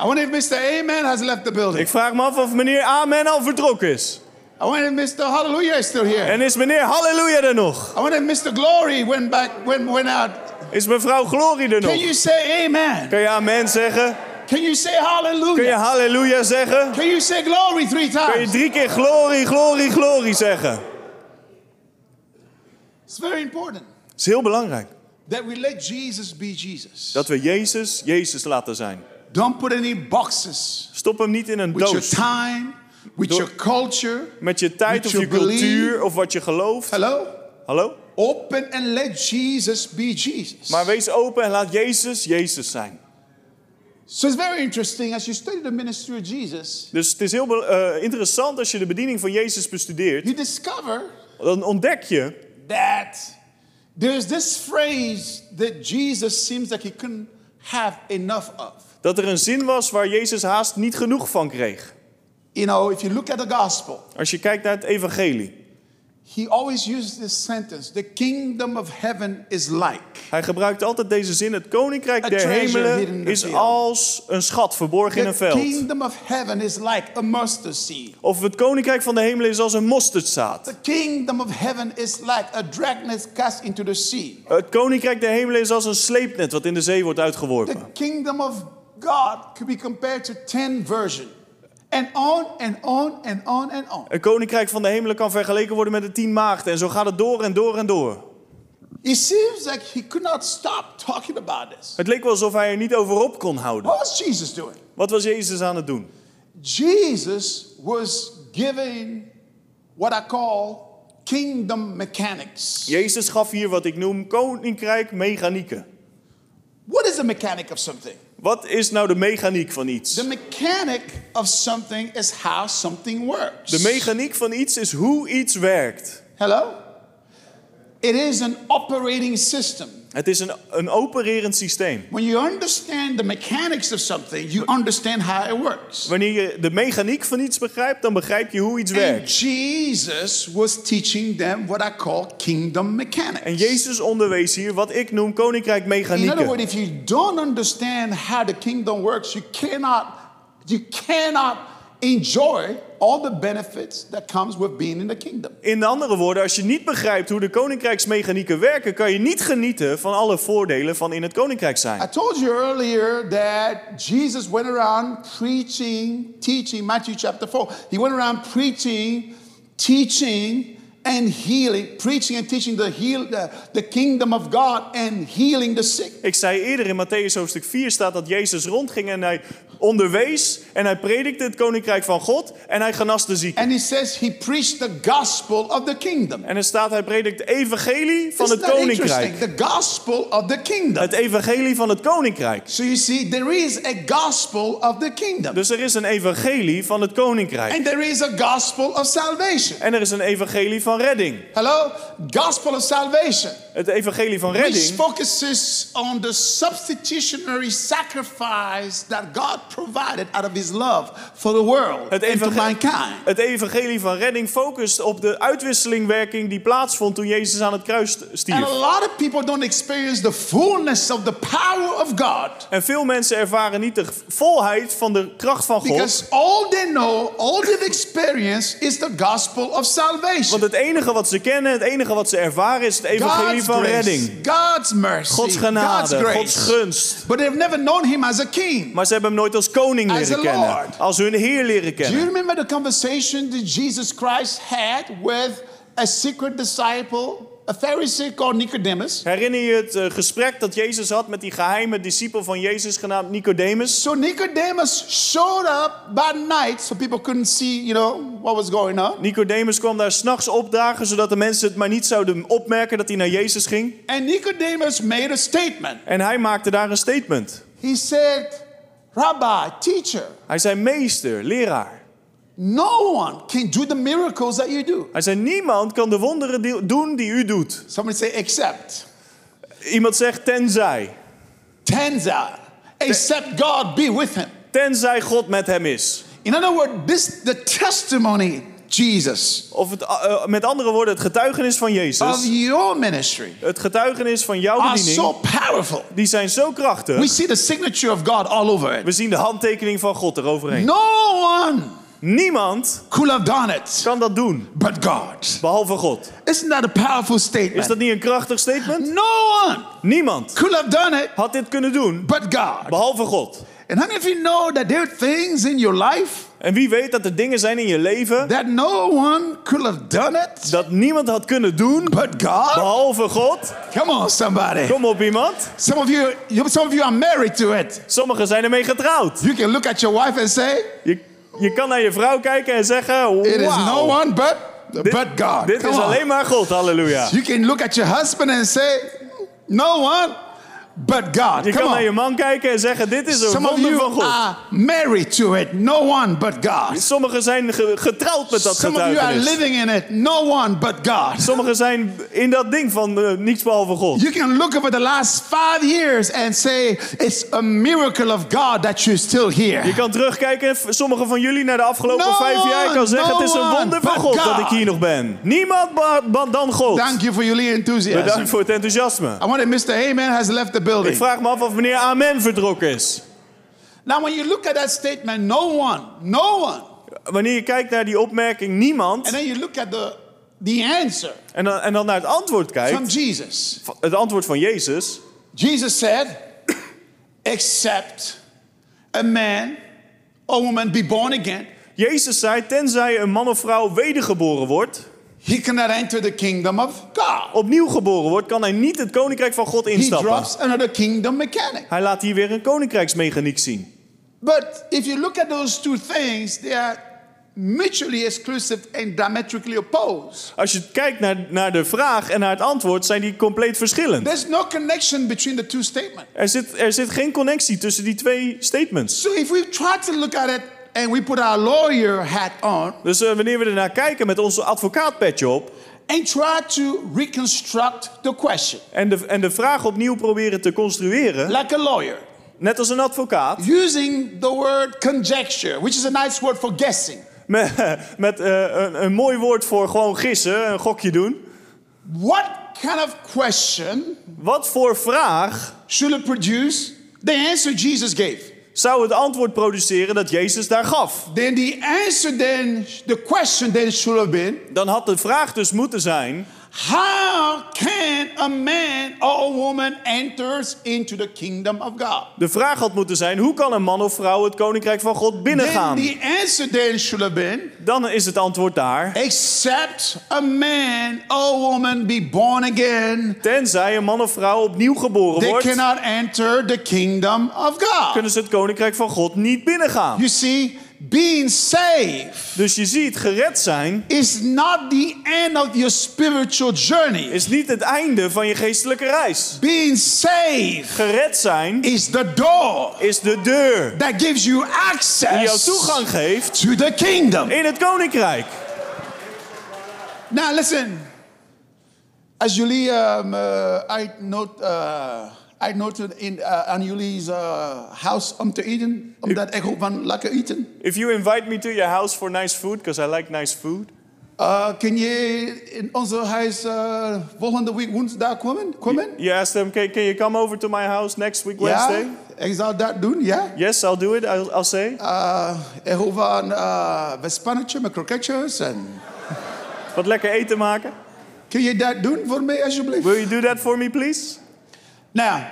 I wonder if Mr. Amen has left the building. Ik vraag me af of meneer Amen al vertrokken is. I wonder if Mr. Hallelujah is still here. En is meneer Halleluja er nog? I wonder if Mr. Glory went back, went, went out. Is mevrouw Glorie er Can nog? you say amen? Kan je amen zeggen? Can you say Kun je hallelujah? halleluja zeggen? Can you say glory three Kun je times? drie keer glorie, glorie, glorie zeggen? It's very important Dat is heel belangrijk. that we let Jesus be Jesus. Dat we Jezus, Jezus laten zijn. Don't put any boxes Stop hem niet in een with your time, with Door- your culture. Met je tijd of je belief. cultuur of wat je gelooft. Hello? Hallo? Open and let Jesus be Jesus. Maar wees open en laat Jezus, Jezus zijn. So it's very interesting as you study the ministry of Jesus, Dus het is heel eh, interessant als je de bediening van Jezus bestudeert. you discover Dan ontdek je that there's this phrase that Jesus seems like he couldn't have enough of. dat er een zin was waar Jezus haast niet genoeg van kreeg. You know, if you look at the gospel, Als je kijkt naar het evangelie. he always uses this sentence the kingdom of heaven is like. Hij gebruikt altijd deze zin. Het koninkrijk der hemelen the is als een schat verborgen in een The veld. kingdom of heaven is like a mustard seed. Of het koninkrijk van de hemelen is als een mosterdzaad. The kingdom of heaven is like a dragnet cast into the sea. Het koninkrijk der hemelen is als een sleepnet wat in de zee wordt The uitgeworpen. kingdom of God could be compared to 10 versions. And on and on and on and on. Het koninkrijk van de hemelen kan vergeleken worden met de tien maagden. En zo gaat het door en door en door. It seems like he could not stop talking about this. Het leek wel alsof hij er niet over op kon houden. What was Jesus doing? Wat was Jezus aan het doen? Jesus was giving what I call kingdom mechanics. Jezus gaf hier wat ik noem koninkrijk mechanieken. What is the mechanic of something? Wat is nou de mechaniek van iets? The mechanic of something is how something works. De mechaniek van iets is hoe iets werkt. Hello? It is an operating system. Het is een, een opererend systeem. When you understand the mechanics of something, you understand how it works. Wanneer je de mechaniek van iets begrijpt, dan begrijp je hoe iets And werkt. Jesus was teaching them what I call kingdom mechanics. En Jezus onderwees hier wat ik noem koninkrijk In other mechanieken. words, if you don't understand how the kingdom works, you cannot, you cannot enjoy all the benefits that comes with being in the kingdom. In andere woorden, als je niet begrijpt hoe de koninkrijksmechanieken werken, kan je niet genieten van alle voordelen van in het koninkrijk I zijn. told you earlier that Jesus went around preaching, teaching, Matthew chapter 4. He went around preaching, teaching, and healing, preaching and teaching the, heal, the, the kingdom of God and healing the sick. Ik zei eerder in Matthäus hoofdstuk 4 staat dat Jezus rondging en hij onderwees en hij predikte het koninkrijk van God en hij genas de zieken. And he says he preached the gospel of the kingdom. En er staat hij predikt de evangelie van Isn't het koninkrijk. The gospel of the kingdom. Het evangelie van het koninkrijk. So you see, there is a gospel of the kingdom. Dus er is een evangelie van het koninkrijk. And there is a gospel of salvation. En er is een evangelie van redding. Hello? Gospel of salvation. Het evangelie van Which redding focuses on the substitutionary sacrifice that God provided out of his love for the world Het, and to mankind. het evangelie van redding focust op de uitwisselingwerking die plaatsvond toen Jezus aan het kruis And stierf. a lot of people don't experience the fullness of the power of God En veel mensen ervaren niet de volheid van de kracht van God. because all they know, all they've experienced is the gospel of salvation. Want het enige wat ze kennen, het enige wat ze ervaren is het evangelie God's van grace, redding. God's mercy, Gods God's genade, grace. Gods gunst. But they've never known him as a king. Maar ze hebben hem nooit als koning As leren kennen. Als hun Heer leren Do you kennen. remember the conversation that Jesus Christ had with a secret disciple, a Pharisee called Nicodemus? Herinner je het eh, gesprek dat Jezus had met die geheime discipel van Jezus genaamd Nicodemus? So Nicodemus showed up by night so people couldn't see, you know, what was going on. Nicodemus kwam daar s'nachts opdagen zodat de mensen het maar niet zouden opmerken dat hij naar Jezus ging. And Nicodemus made a statement. En hij maakte daar een statement. He said, Rabbi, teacher, Hij zei meester, leraar. no one can do the miracles that you do. Hij zei niemand kan de wonderen doen die u doet. Somebody say, except. Iemand zegt tenzij. Tenzai. Except God be with him. Tenzij God met hem is. In other words, this the testimony, Jesus, Of het, eh, met andere woorden, het getuigenis van of Jezus. your ministry Het getuigenis van jouw are bediening. so powerful. Die zijn zo We krachtig. see the signature of God all over it. We zien de handtekening van God eroverheen. No one Niemand could have done it kan dat doen, but God. behalve God. Isn't that a powerful Is statement? dat niet een krachtig statement? No one Niemand could have done it had dit kunnen doen, but God. behalve God. And how many of you know that there are things in your life En wie weet dat er dingen zijn in je leven that no one could have done it dat niemand had kunnen doen, but God? behalve God? Come on, somebody. Kom op iemand. Some of you, some of you are married to it. Sommigen zijn ermee getrouwd. You can look at your wife and say, Je, je kan naar je vrouw kijken en zeggen, "It is "Wauw, no one but dit, but God." dit Come is on. alleen maar God, halleluja. You can look at your husband and say, "No one but God." Je Come kan naar je on. man kijken en zeggen, dit is een Some of wonder you van God. are married to it. No one but God. Sommigen zijn ge- getrouwd met dat Some of you are getuigenis. living in it. No one but God. Sommigen zijn in dat ding van eh, niets behalve God. You can look over the last five years and say it's a miracle of God that you're still here. Je kan terugkijken, sommigen van jullie, naar de afgelopen No vijf jaar. en kan zeggen, het is een wonder van God dat ik hier nog ben. Niemand dan God. Thank you for your enthusiasm. Bedankt voor het enthousiasme. I wonder if Mr. Amen has left the Ik building. vraag me af of meneer Amen vertrokken is. Now, when you look at that statement, no one, no one, Wanneer je kijkt naar die opmerking niemand... and then you look at the the answer en dan, en dan naar het antwoord from kijkt, Jesus. het antwoord van Jezus... Jesus said, except a man or woman be born again, Jezus zei, tenzij een man of vrouw wedergeboren wordt... he cannot enter the kingdom of God. opnieuw geboren wordt, kan hij niet het koninkrijk van God He instappen. drops another kingdom mechanic. Hij laat hier weer een koninkrijksmechaniek zien. But if you look at those two things, they are mutually exclusive and diametrically opposed. Als je kijkt naar, naar de vraag en naar het antwoord, zijn die compleet verschillend. There's no connection between the two statements. Er zit, er zit geen connectie tussen die twee statements. So if we try to look at it and we put our lawyer hat on Dus eh, wanneer we ernaar kijken met onze advocaatpetje op... and try to reconstruct the question En de, en de vraag opnieuw proberen te construeren, like a lawyer, net als een advocaat... using the word conjecture, which is a nice word for guessing. met, met eh, een, een mooi woord voor gewoon gissen, een gokje doen... What kind of question Wat voor vraag should it produce the answer Jesus gave? Zou het antwoord produceren dat Jezus daar gaf. then the answer then, the question then should have been, Dan had de vraag dus moeten zijn: how can a man or a woman enters into the kingdom of God? de vraag had moeten zijn: hoe kan een man of vrouw het koninkrijk van God Then binnengaan? the answer then should have been, Dan is het antwoord daar: except a man or woman be born again, tenzij een man of vrouw opnieuw geboren they wordt, cannot enter the kingdom of God. kunnen ze het koninkrijk van God niet binnengaan. You see, being saved Dus je ziet, gered zijn is not the end of your spiritual journey. is niet het einde van je geestelijke reis. Being saved Gered zijn is the door is de deur that gives you die jou access toegang geeft to the kingdom. in het koninkrijk. Now listen, als jullie um, uh, uitnoot, uh, uitnodigen in, uh, aan jullie uh, huis om te eten, omdat ik hou van lekker eten, If you invite me to your house for nice food, because I like nice food, uh, kun je in onze huis uh, volgende week woensdag komen? komen? you ask them, can, can you come over to my house next week Wednesday? Ja, ik zal dat doen, ja. Yes, I'll do it. I'll, I'll say. Uh, ik hou van uh, wespannetje met kroketjes. En... Wat lekker eten maken. Kun je dat doen voor mij alsjeblieft? Will you do that for me, please? Now,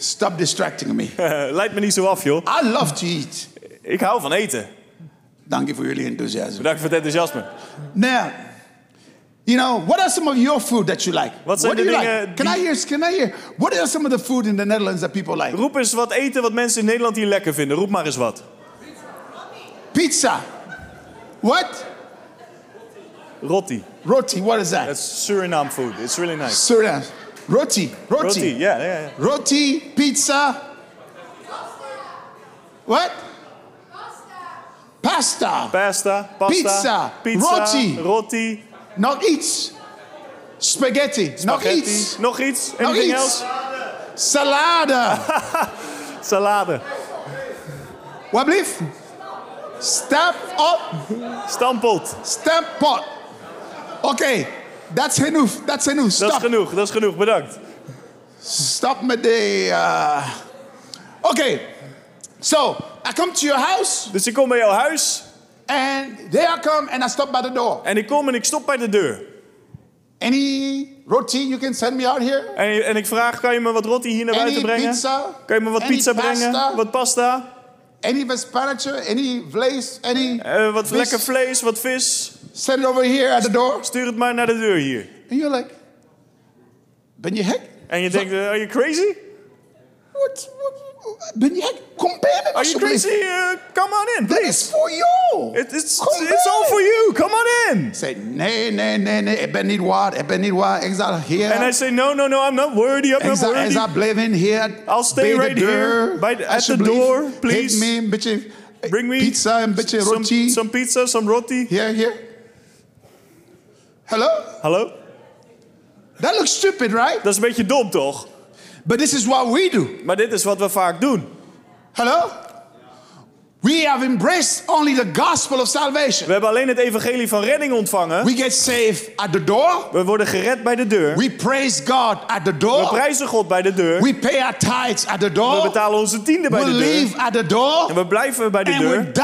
stop distracting me. Leidt me niet zo af, joh. I love to eat. Ik hou van eten. Dank je voor jullie enthousiasme. Bedankt voor het enthousiasme. Now, you know, what are some of your food that you like? Wat zijn what do de you dingen like? Can I hear? Can I hear? What are some of the food in the Netherlands that people like? Roep eens wat eten wat mensen in Nederland hier lekker vinden. Roep maar eens wat. Pizza. What? Roti. Roti. What is that? That's Suriname food. It's really nice. Suriname. Roti. Roti. Roti, ja, ja, ja. Roti. Pizza. What? Pasta. Pasta, pasta, Pizza, pizza, roti. roti, Nog iets. Spaghetti. Nog iets. Nog iets? Nog iets. else? Salade. Salade. Wat blieft? Step op. Stampot. Stempot. Oké, dat is genoeg. Dat is genoeg. Dat is Stop. genoeg, dat is genoeg. Bedankt. Stop met de. Uh... Oké, so I come to your house Dus ik kom bij jouw huis and there I come and I stop by the door. en ik kom en ik stop bij de deur. Any roti you can send me out here? En, en ik vraag, kan je me wat roti hier naar buiten Any brengen? pizza? Kan je me wat pizza pasta? brengen? Wat pasta? Any vespannetje? Any vlees? Any? Eh, wat vis? lekker vlees, wat vis? Send it over here at the door. Stuur het maar naar de deur hier. And you're like, ben je gek? En je denkt, are you crazy? What, what, ben je gek? Kom bij me Are you crazy? Uh, come on in, please. is voor jou. It, it's, Kom it's all for you. Come on in. Say, nee, nee, nee, nee, ik ben niet waar, ik ben niet waar. Ik zal hier. And I say, no, no, no, I'm not worthy. I'm not zal, ik worthy. zal blijven hier. I'll stay right here, by the- at the door, please. Geef me een beetje Bring me pizza, een beetje some, roti. some pizza, some roti. Hier, hier. Hello? Hallo? That looks stupid, right? Dat is een beetje dom, toch? But this is what we do. Maar dit is wat we vaak doen. Hello? We have embraced only the gospel of salvation. We hebben alleen het evangelie van redding ontvangen. We get saved at the door. We worden gered bij de deur. We praise God at the We door. prijzen God bij de deur. We pay our tithes at the We door. betalen onze tiende bij We de deur. live at the door. En we blijven bij de And we deur. die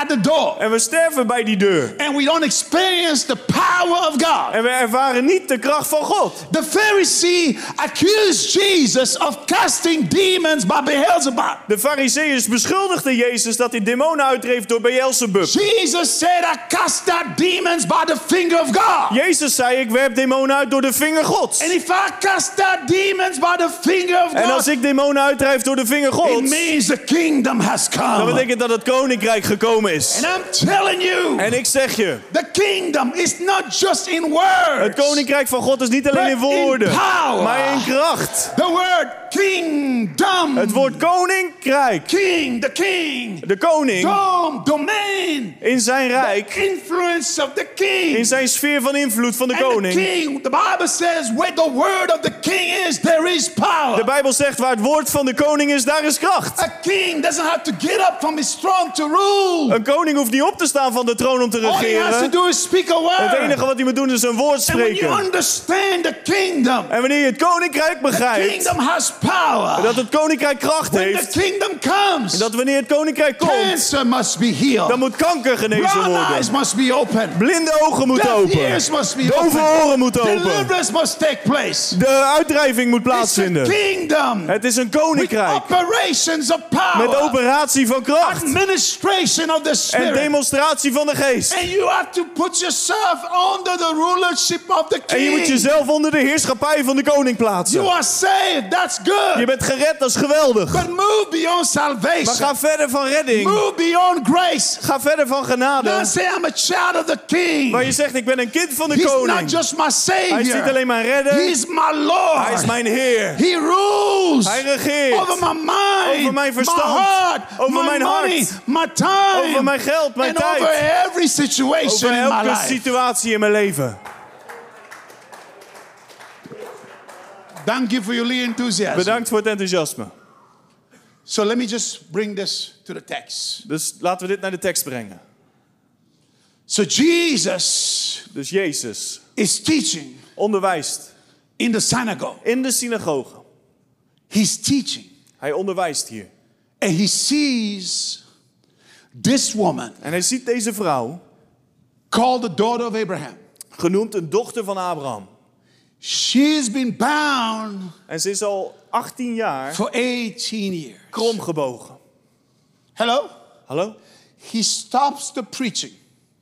at the door. En we sterven bij die deur. And we don't experience the power of God. En we ervaren niet de kracht van God. The Pharisee accused Jesus of casting demons by Beelzebub. De fariseeërs beschuldigden Jezus dat hij demonen uitdreef door Beelzebub. Jesus said, I cast out demons by the finger of God. Jezus zei, ik werp demonen uit door de vinger Gods. And if I cast out demons by the finger of En als God, ik demonen uitdrijf door de vinger it Gods, means the kingdom has dan come. betekent dat het koninkrijk gekomen is. And I'm telling you, En ik zeg je, the kingdom is not just in words. het koninkrijk van God is niet alleen in But in woorden, power. maar in kracht. The word kingdom. Het woord koninkrijk, king, the king. de koning dome, domain, in zijn rijk, influence of the king. in zijn sfeer van invloed van de And the koning. king, the Bible says, where the word of the king is, there is power. De Bijbel zegt waar het woord van de koning is, daar is kracht. A king doesn't have to get up from his throne to rule. Een koning hoeft niet op te staan van de troon om te All he has to regeren. do is speak a Het enige wat hij moet doen is een woord And when you spreken. understand the kingdom, En wanneer je het koninkrijk the begrijpt, kingdom has power. dat het koninkrijk kracht When the heeft, kingdom comes, dat wanneer het koninkrijk komt, cancer must be healed. dan moet kanker genezen Blind eyes worden. must be open. Blinde ogen moeten Deaf open. ears must be Dove open. oren moeten open. Deliverance must take place. De uitdrijving moet It's a plaatsvinden. kingdom Het is een with koninkrijk operations of met power, operatie van kracht administration of the en spirit. demonstratie van de geest. And you have to put yourself under the rulership of the En je moet king. jezelf onder de heerschappij van de koning You plaatsen. are saved. That's Je good. bent gered, dat is geweldig. But move beyond Maar salvation. ga verder van redding. Move beyond grace. Ga verder van genade. Don't say I'm a child of the king. Waar je zegt, ik ben een kind van de He's not koning. just my Hij is niet savior. alleen mijn redder, He's my Lord. hij is mijn Heer. He rules Hij regeert over my mind, over mijn verstand, my heart, over my mijn money, hart, my time, over mijn geld, mijn and over tijd, every situation over in my elke life. situatie in mijn leven. Thank you for your enthusiasm. Bedankt voor het enthousiasme. So let me just bring this to the text. Dus laten we dit naar de tekst brengen. So Jesus Dus Jezus is teaching onderwijst in the synagogue. in de synagoge. He's teaching, Hij onderwijst hier. and he sees this woman En hij ziet deze vrouw, called the daughter of Abraham. genoemd een dochter van Abraham. She's been bound En ze is al 18 jaar for 18 years. kromgebogen. Hello? Hallo? He stops the preaching.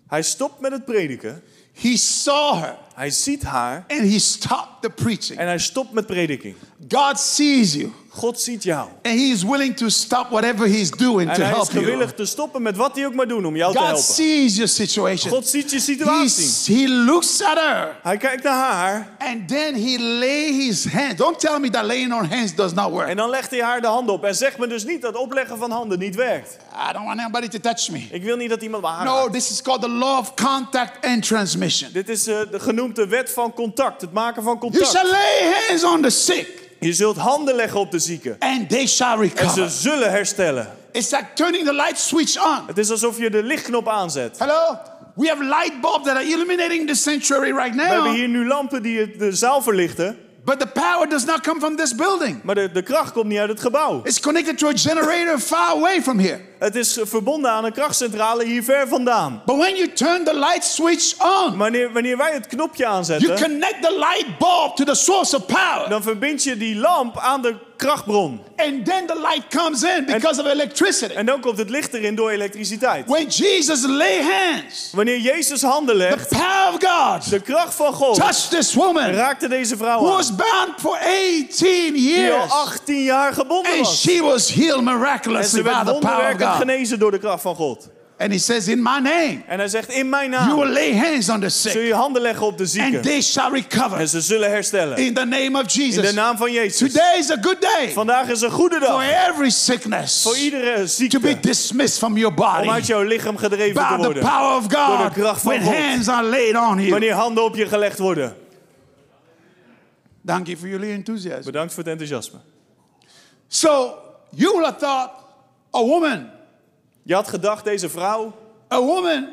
Hij stopt met het prediken. He saw her Hij ziet haar and he stopped the preaching. en hij stopt met prediking. God sees you God ziet jou. and he is willing to stop whatever he's doing En to hij is help you. gewillig te stoppen met wat hij ook maar doen om jou te God helpen. sees your situation. God ziet je situatie. he looks at her Hij kijkt naar haar and then he lay his hand. Don't tell me that laying on hands does not work. en dan legt hij haar de handen op. En zeg me dus niet dat opleggen van handen niet werkt. I don't want anybody to touch me. Ik wil niet dat iemand me No, aanraakt. this is called the law of contact and transmission. Dit is eh, de genoemde wet van contact. Het maken van You shall contact. lay hands on the sick Je zult handen leggen op de zieken. and they shall En recover. ze zullen herstellen. It's like turning the light switch on. Het is alsof je de lichtknop aanzet. Hello? We have light bulbs that are illuminating the sanctuary right We hebben now, hier nu lampen die de zaal verlichten. but the power does not come from this building. Maar de, de kracht komt niet uit het gebouw. It's connected to a generator far away from here. Het is verbonden aan een krachtcentrale hier ver vandaan. But when you turn the light switch on, Wanneer, wanneer wij het knopje you aanzetten, connect the light bulb to the source of power. dan verbind je die lamp aan de krachtbron. And then the light comes in because of electricity. En dan komt het licht erin door elektriciteit. When Jesus lay hands, Wanneer Jezus handen the legt, power of God de kracht van God touched this woman raakte deze vrouw who aan. was bound for 18 Die al years. 18 jaar gebonden And was. she was healed En miraculously by the power of wonderwerkelijk Genezen door de kracht van God. And he says, In my name, En hij zegt, in mijn you will naam lay hands on the zul sick, je handen leggen op de and zieken. they shall recover. En ze zullen herstellen. In the name of In de Jesus. naam van Jezus. Today is a good day Vandaag is een goede for dag. every sickness Voor iedere to be ziekte. dismissed from your Om body uit jouw lichaam gedreven te by the worden. power of Door God de kracht van when God. hands are laid on you. Wanneer handen op je gelegd worden. Thank you for your enthusiasm. Bedankt voor het enthousiasme. So you would have thought a woman, Je had gedacht, deze vrouw a woman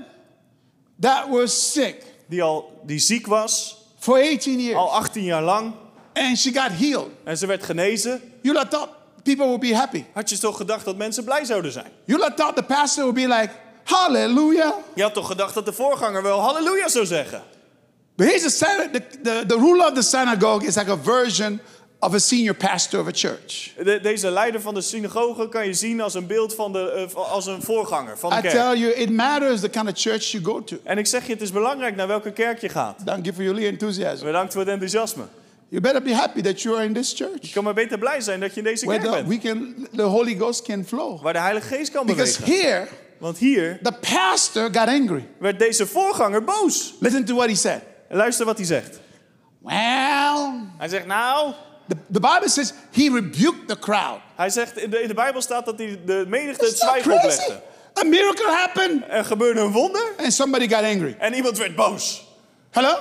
that was sick die al die ziek was, for 18 years al 18 jaar lang, and she got healed. en ze werd genezen, You thought people would be happy. had je toch gedacht dat mensen blij zouden zijn? You thought the pastor would be like, Hallelujah. Je had toch gedacht dat de voorganger wel halleluja zou zeggen? But here's the, the, the, the ruler of the synagogue is like a version of a senior pastor of a church. De- deze leider van de synagoge kan je zien als een beeld van de, eh, als een voorganger van de I kerk. tell you, it matters the kind of church you go to. En ik zeg je, het is belangrijk naar welke kerk je gaat. Thank you for your enthusiasm. Bedankt voor het enthousiasme. You better be happy that you are in this Je church kan maar beter blij zijn dat je in deze where kerk the, bent. we can, the Holy Ghost can flow. Waar de Heilige Geest kan Because bewegen. here, Want hier the pastor got angry. werd deze voorganger boos. Listen to what he said. En luister wat hij zegt. Well, Hij zegt, nou... the, the Bible says he rebuked the crowd. Hij zegt, in de, in de Bijbel staat dat hij de menigte het zwijgen oplegde. A miracle happened Er gebeurde een wonder and somebody got angry. en iemand werd boos. Hello?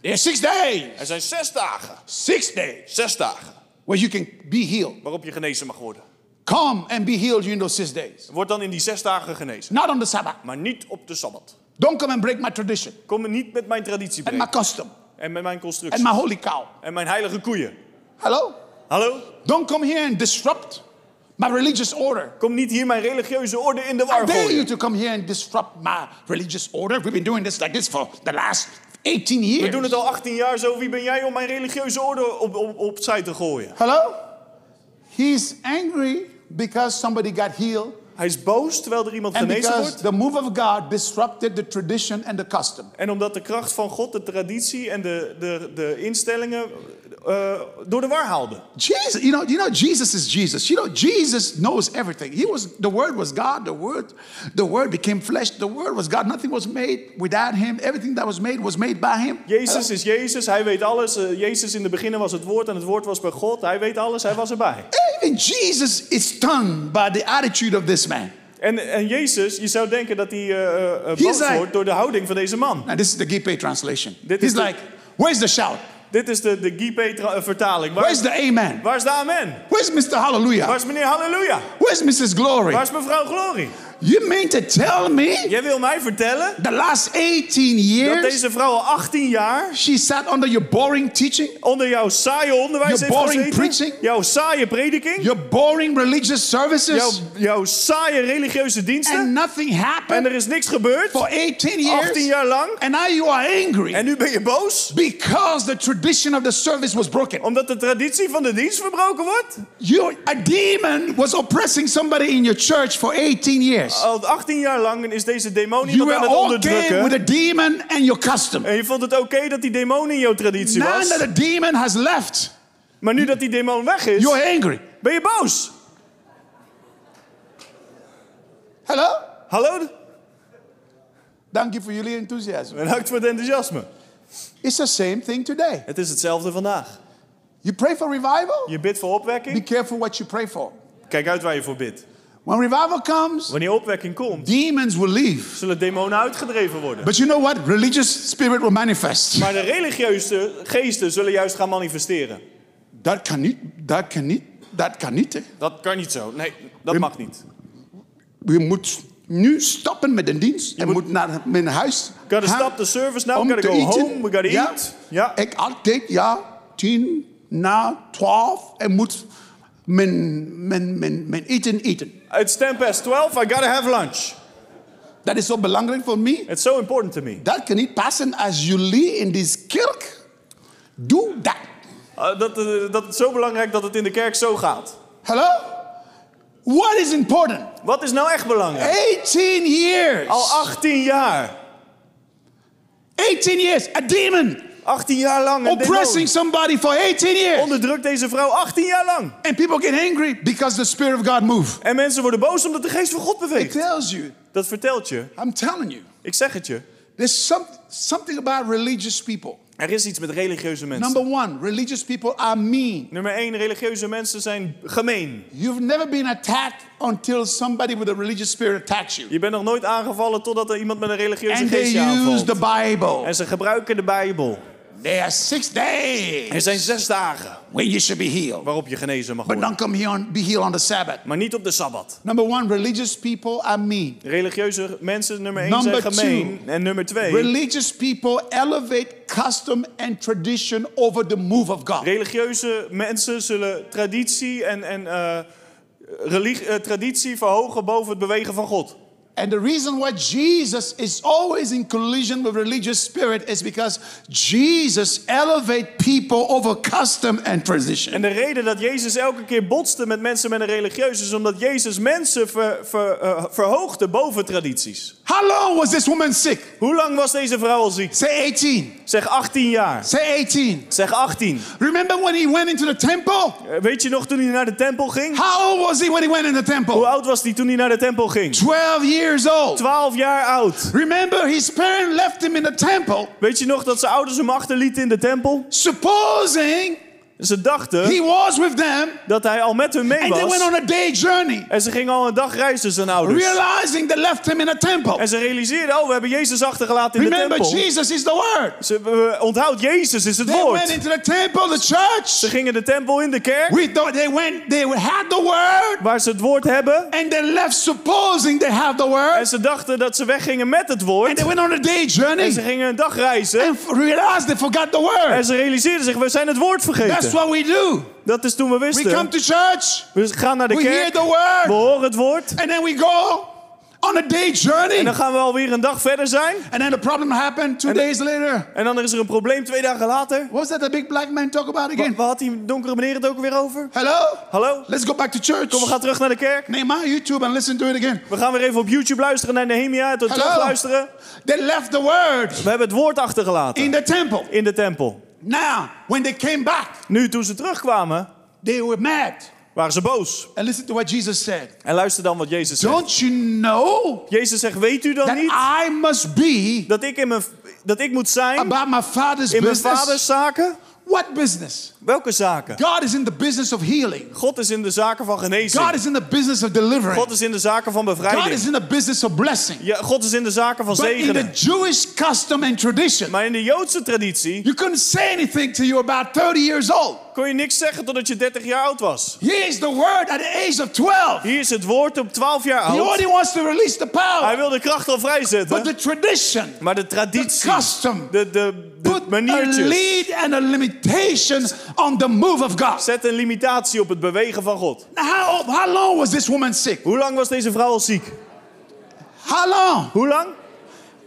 There are six days. Er zijn zes dagen. Six days Zes dagen where you can be healed. waarop je genezen mag worden. Come and be healed during those six days. Word dan in die zes dagen genezen. Not on the Sabbath. Maar niet op de Sabbat. Don't come and break my tradition Kom niet met mijn traditie and my breken. custom En met mijn and constructie. my holy cow. En mijn heilige koeien. Hello? Hallo? Don't come here and disrupt my religious order. Kom niet hier mijn religieuze orde in de I war dare you to come here and disrupt my religious order. We've been doing this like this for the last 18 years. We doen het al 18 jaar zo. Wie ben jij om mijn religieuze orde op, op, opzij te gooien? Hello? He's angry because somebody got healed Hij is boos terwijl er iemand and genezen because wordt. the move of God disrupted the tradition and the custom. En omdat de kracht van God de traditie en de, de, de instellingen eh, door de war haalde. Jesus, you know, you know, Jesus is Jesus. You know, Jesus knows everything. He was the Word was God. The Word, the Word became flesh. The Word was God. Nothing was made without Him. Everything that was made was made by Him. Jezus is Jezus, hij weet alles. Eh, Jezus in de beginnen was het woord en het woord was bij God. Hij weet alles, hij was erbij. Even Jesus is stunned by the attitude of this man. En, en Jezus, je zou denken dat hij eh, eh, eh, boos like- wordt door de houding van deze man. Now, this is the Gipe translation. Dit He's like, where's the shout? Dit is de, de Gipe-vertaling. Waar, Where's the amen? waar is de amen? Where's Mr. Hallelujah? Waar is meneer Halleluja? Where's Mrs. Glory? Waar is mevrouw Glorie? You mean to tell me Jij wil mij vertellen the last 18 dat years deze vrouw al 18 jaar she sat under your boring teaching, onder jouw saaie onderwijs Your boring gezeten? preaching? Jouw saaie prediking? your boring religious services, Jouw, jouw saaie religieuze diensten? and nothing En happened er is niks gebeurd? for 18 years? 18 jaar lang? And now you are angry En nu ben je boos? because the tradition of the service was broken. Omdat de traditie van de dienst verbroken wordt? You, a demon was oppressing somebody in your church for 18 years. Al 18 jaar lang is deze demon iemand aan were het okay onderdrukken. with a demon and your custom. En je vond het oké dat die demon in jouw traditie Now was. that the demon has left, Maar nu dat die demon weg is, you're angry. ben je boos. Hello? Hallo? Thank you for your enthusiasm. Bedankt voor het enthousiasme. It's the same thing today. Het is hetzelfde vandaag. You pray for revival, Je bidt voor be opwekking. careful what you pray for. Kijk uit waar je voor bidt. When revival comes, Wanneer opwekking komt, demons will leave. zullen demonen uitgedreven worden. But you know what? Religious spirit will manifest. Maar de religieuze geesten zullen juist gaan manifesteren. Dat kan niet, dat kan niet, dat kan niet. hè. Dat kan niet zo. Nee, dat mag niet. We moeten nu stoppen met de dienst en moet- moet naar mijn huis Gotta gaan stop the service now. Gotta go eten. home. We gotta ja? eat. Ja. Ik altijd, ja, tien na twaalf en moet mijn, mijn, mijn, mijn eten eten. It's 10 past 12. I gotta have lunch. Dat is zo belangrijk voor mij. It's so important to me. Dat kan niet passen als jullie in deze kerk. Doe dat. Uh, dat, uh, dat is zo belangrijk dat het in de kerk zo gaat. Hello? What is important? Wat is nou echt belangrijk? 18 years. Al 18 jaar. 18 years. A demon 18 jaar lang. Oppressing somebody for 18 years. Onderdrukt deze vrouw 18 jaar lang. And people get angry because the Spirit of God moved. En mensen worden boos omdat de geest van God It beweegt. tells you, Dat vertelt je. I'm telling you, Ik zeg het je. there's some, something about religious people. Er is iets met religieuze mensen. Number one, religious people are mean. Nummer 1, religieuze mensen zijn gemeen. You've never been attacked until somebody with a religious spirit attacks you. Je bent nog nooit aangevallen totdat er iemand met een religieuze And they geest je use aanvalt. the Bible. En ze gebruiken de Bijbel. There are six days Er zijn zes dagen when you should be healed. waarop je genezen mag But worden. don't come here and be healed on the Sabbath. Maar niet op de Sabbat. Number one, religious people are mean. Religieuze mensen, nummer 1, Number zijn gemeen. En nummer 2, Religious people elevate custom and tradition over the move of God. religieuze mensen zullen traditie en, en eh, religi- eh, traditie verhogen boven het bewegen van God. And the reason why Jesus is always in collision with religious spirit is because Jesus elevate people over custom and tradition. En de reden dat Jezus elke keer botste met mensen met een religieus is omdat Jezus mensen ver, ver, eh, verhoogde boven tradities. How long was this woman sick? Hoe lang was deze vrouw al ziek? Say 18. Zeg 18 jaar. Say 18. Zeg 18. Remember when he went into the temple? Eh, Weet je nog toen hij naar de tempel ging? How old was he when he went in the Hoe temple? oud was hij toen hij naar de tempel ging? 12 years old. 12 jaar oud. Remember his parent left him in the temple, Weet je nog dat zijn ouders hem achterlieten in de tempel? supposing Ze dachten he was with them, dat hij al met hun mee and they went was. on a day journey, En ze gingen al een dag reizen, zijn ouders. realizing they left him in a temple. En ze realiseerden, oh, we hebben Jezus achtergelaten in de Remember, tempel. Jesus is the word. Ze onthoud, Jezus is het They went woord. into the temple, the Ze church. gingen de tempel in de kerk, We thought they went, they had the word, waar ze het woord hebben. and they left supposing they have the En word, ze dachten dat ze weggingen met het and woord. they went on a day En journey ze gingen een dag reizen. and realized they forgot the En word. ze realiseerden zich, we zijn het woord That's vergeten. what we do. Dat is toen we We come wisten. to church, We gaan naar de we hear kerk, the we word, horen het woord. and then we go on a day journey. En dan gaan we alweer een dag verder zijn. And then the problem happened two days later. En dan is er een probleem twee dagen later. What was that the big black man talk about again? Waar had die donkere meneer het ook weer over? Hello? Hallo? Let's go back to church. Kom, we gaan terug naar de kerk. Nehemiah YouTube and listen to it again. We gaan weer even op YouTube luisteren naar Nehemia. Het Hello? terug luisteren. They left the word We hebben het woord in achtergelaten the temple. in de tempel. Now, when they came back, Nu, toen ze terugkwamen, they were mad. waren ze boos. And listen to what Jesus said. En luister dan wat Jezus zegt. Don't you know Jezus zegt, weet u dan that niet I must be dat ik, in mijn, dat ik moet zijn about my father's in mijn business? vaders zaken? What business? Welke zaken? God is in the business of healing. God is in de zaken van God genezing. is in the business of delivering. God is in de zaken van God is bevrijding. in the business of blessing. Ja, God is in de zaken van But in the zegenen. Jewish custom and tradition, Maar in de Joodse traditie you couldn't say anything till you were about 30 years old. kon je niks zeggen totdat je 30 jaar oud was. Here is the word at the age of 12. Hier is het woord op 12 jaar He oud. already wants to release the Hij power. wil de kracht al But vrijzetten. the tradition, Maar de the traditie, custom, de, de, de put a maniertjes, lead and a limitation on the move of God. zet een limitatie op het bewegen van God. Now, how, how long was this woman sick? Hoe lang was deze vrouw al ziek? How long? Hoe lang?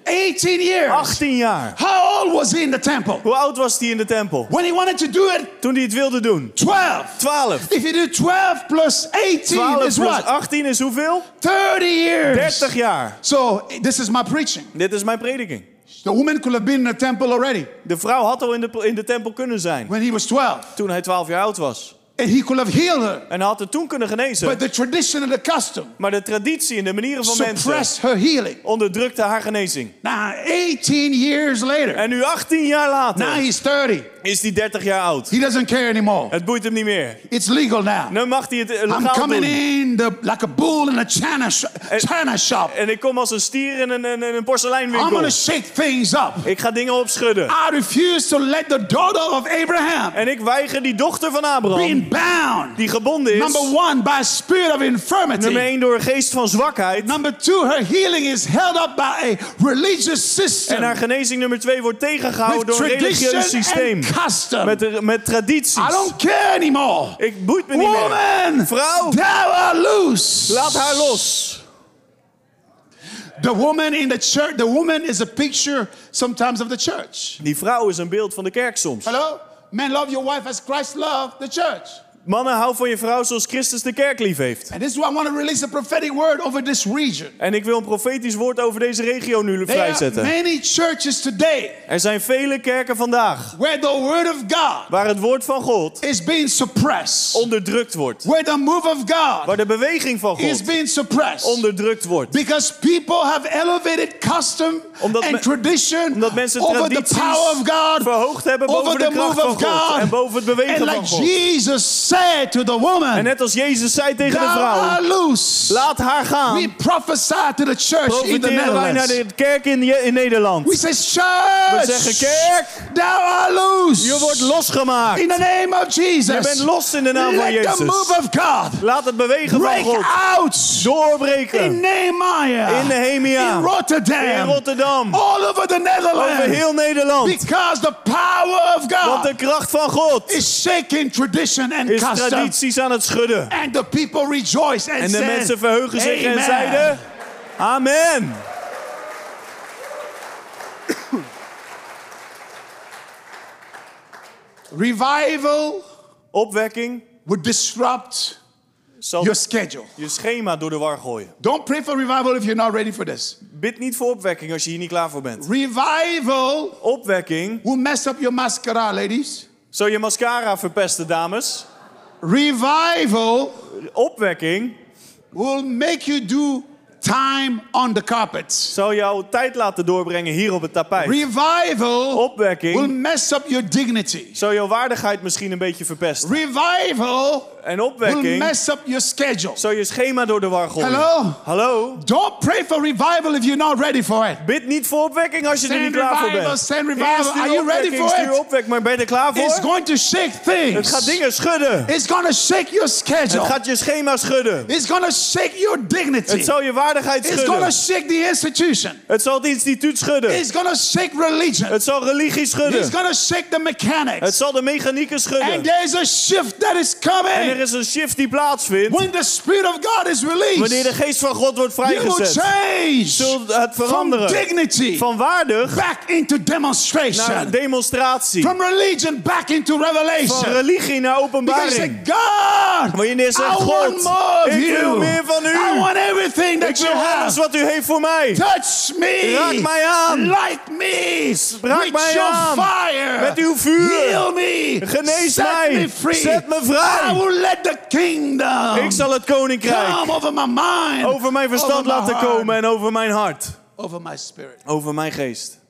18 years. 18 jaar. How old was he in the temple? Hoe oud was hij in de tempel? When he wanted to do it, Toen hij het wilde doen. 12. 12. If you do 12 plus 18 12 is plus what? 18 is hoeveel? 30 years. 30 jaar. So this is my preaching. Dit is mijn prediking. The woman could have been in the temple already De vrouw had al in de, in de tempel kunnen zijn. when he was 12. Toen hij 12 jaar oud was. And he could have healed her. En hij had het toen kunnen genezen. But the tradition and the custom Maar de traditie en de manieren van mensen her healing. onderdrukte haar genezing. Now, 18 years later, En nu 18 jaar now later he's 30. Is hij 30 jaar oud. He doesn't care anymore. Het boeit hem niet meer. It's legal now. Nu mag hij het eh, I'm legaal coming doen. in the, like a bull in a china, china shop. En ik kom als een stier in een, een, een I'm porseleinwinkel. going to shake things up. Ik ga dingen opschudden. I refuse to let the daughter of Abraham En ik weiger die dochter van Abraham, being bound. die gebonden is, Number one, by a spirit of nummer infirmity. 1 door een geest van zwakheid. Number two, her healing is held up by a religious system. En haar genezing nummer 2 wordt tegengehouden with door een religieus systeem. Custom. Met, de- met tradities. I don't care anymore. Ik boeit me niet meer. Woman, Vrouw, loose. laat haar los. The woman in the church, the woman is a picture sometimes of the church. Die vrouw is een beeld van de kerk soms. Hello? Men, love your wife as Christ loved the church. Mannen, hou van je vrouw zoals Christus de kerk lief heeft. And this is why I want to release a prophetic word over this region. En ik wil een profetisch woord over deze regio nu There are vrijzetten. many churches today Er zijn vele kerken vandaag where the word of God waar het woord van God is being suppressed. onderdrukt wordt. Where the move of God Waar de beweging van is God being suppressed. onderdrukt wordt. Because people have elevated custom Omdat and tradition Omdat mensen over the power of God, verhoogd hebben boven de kracht van God. God. En boven het bewegen And van like God. Jesus said to the En woman, net als Jezus zei tegen de vrouw, loose. laat haar We gaan. prophesy to the church in the Profiteren wij naar Netherlands. de kerk in, in Nederland. We say, We church, zeggen, kerk, thou art loose. je wordt losgemaakt. In the name of Jesus. Je bent los in de naam van Let the Jezus. move of God Laat het bewegen van break God out in doorbreken. Nehemiah, In Nehemia. in Rotterdam, In Rotterdam. all over the Over Netherlands. heel Nederland. Because the power of Want de God kracht van God is shaking tradition and is custom. tradities aan het schudden. And the people rejoice and En de said, mensen verheugen zich en zeiden: Amen. Revival Opwekking would disrupt zal your schedule. je schema door de war gooien. Don't pray for revival if you're not ready for this. Bid niet voor opwekking als je hier niet klaar voor bent. Revival Opwekking will mess up your mascara, ladies. zal je mascara verpesten, dames. Revival Opwekking will make you do time on the carpet. zal jouw tijd laten doorbrengen hier op het tapijt. Revival will Opwekking mess up your dignity. zal jouw waardigheid misschien een beetje verpesten. Revival En will opwekking mess up your schedule. zal je schema door de war gooien. Hallo? Hallo? Don't pray for revival if you're not ready for it. Bid niet voor opwekking als je er Send niet klaar voor bent. send revival. Are you ready for it? opwekking, maar ben je er klaar It's voor? going to shake Het things. gaat dingen schudden. It's going to shake your Het schedule. gaat je schema schudden. It's going to shake your dignity. Het zal je waardigheid It's going to schudden. shake the institution. Het zal het instituut schudden. It's going to shake religion. Het zal religie It's schudden. going to shake the Het mechanics. zal de mechanieken And schudden. there's a shift that is En er is een shift die plaatsvindt. When the Spirit of God is Wanneer released, de geest van God wordt you vrijgezet. change Zult het from veranderen. dignity Van waardig back into naar demonstration, demonstratie. from religion back into Van revelation. religie naar you openbaring. God, Wanneer je zegt, God, ik wil you. meer van u. I want everything Ik that you wil alles have. wat u heeft voor mij. Touch me. Raak mij aan. Like me. Raak With mij aan. fire. Met uw vuur. Heal me. Genees Set mij. me free. Zet me vrij. Let the kingdom Ik zal het koninkrijk come over my mind. over mijn verstand over my laten heart, komen en over mijn hart. Over my spirit. Over mijn geest.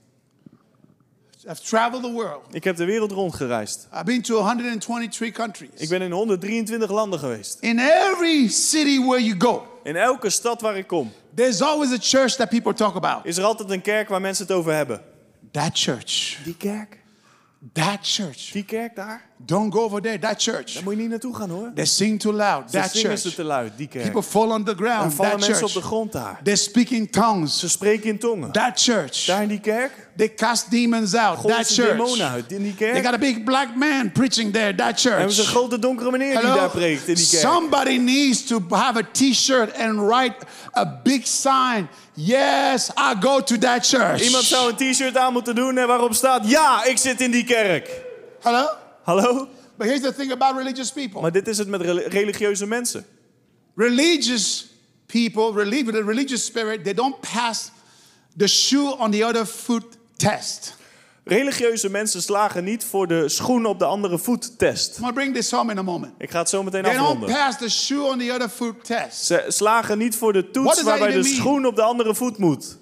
I've traveled the world. Ik heb de wereld rondgereisd. I've been to 123 countries. Ik ben in 123 landen geweest. In every city where you go, In elke stad waar ik kom there's always a church that people talk about. is er altijd een kerk waar mensen het over hebben. That church. Die kerk? That church. Die kerk daar? Don't go over there. That church. Daar moet je niet naartoe gaan hoor. They sing too loud. Ze That ze church. te luid, die kerk. People fall on the Daar ground. vallen That mensen op church. de grond daar. They speak in tongues. Ze spreken in tongen. That church. Daar in die kerk They cast demons out. gooien That ze church. demonen uit. In die They kerk got a big black man preaching there. That hebben ze een church. grote donkere meneer die daar preekt in die kerk. Somebody needs to have a t-shirt and write a big sign. Yes, I go to that church. Iemand zou een t-shirt aan moeten doen en waarop staat... Ja, ik zit in die kerk. Hello? Hallo? But here's the thing about religious people. Maar dit is het met rel- religieuze mensen. religious people, with a religious spirit, they don't pass the shoe on the other foot test. Religieuze mensen slagen niet voor de schoen op de andere voet test. Bring this home in a moment. Ik ga het zo meteen They don't afronden. pass the shoe on the other foot test. Ze slagen niet voor de toets waarbij de mean? schoen op de andere voet moet.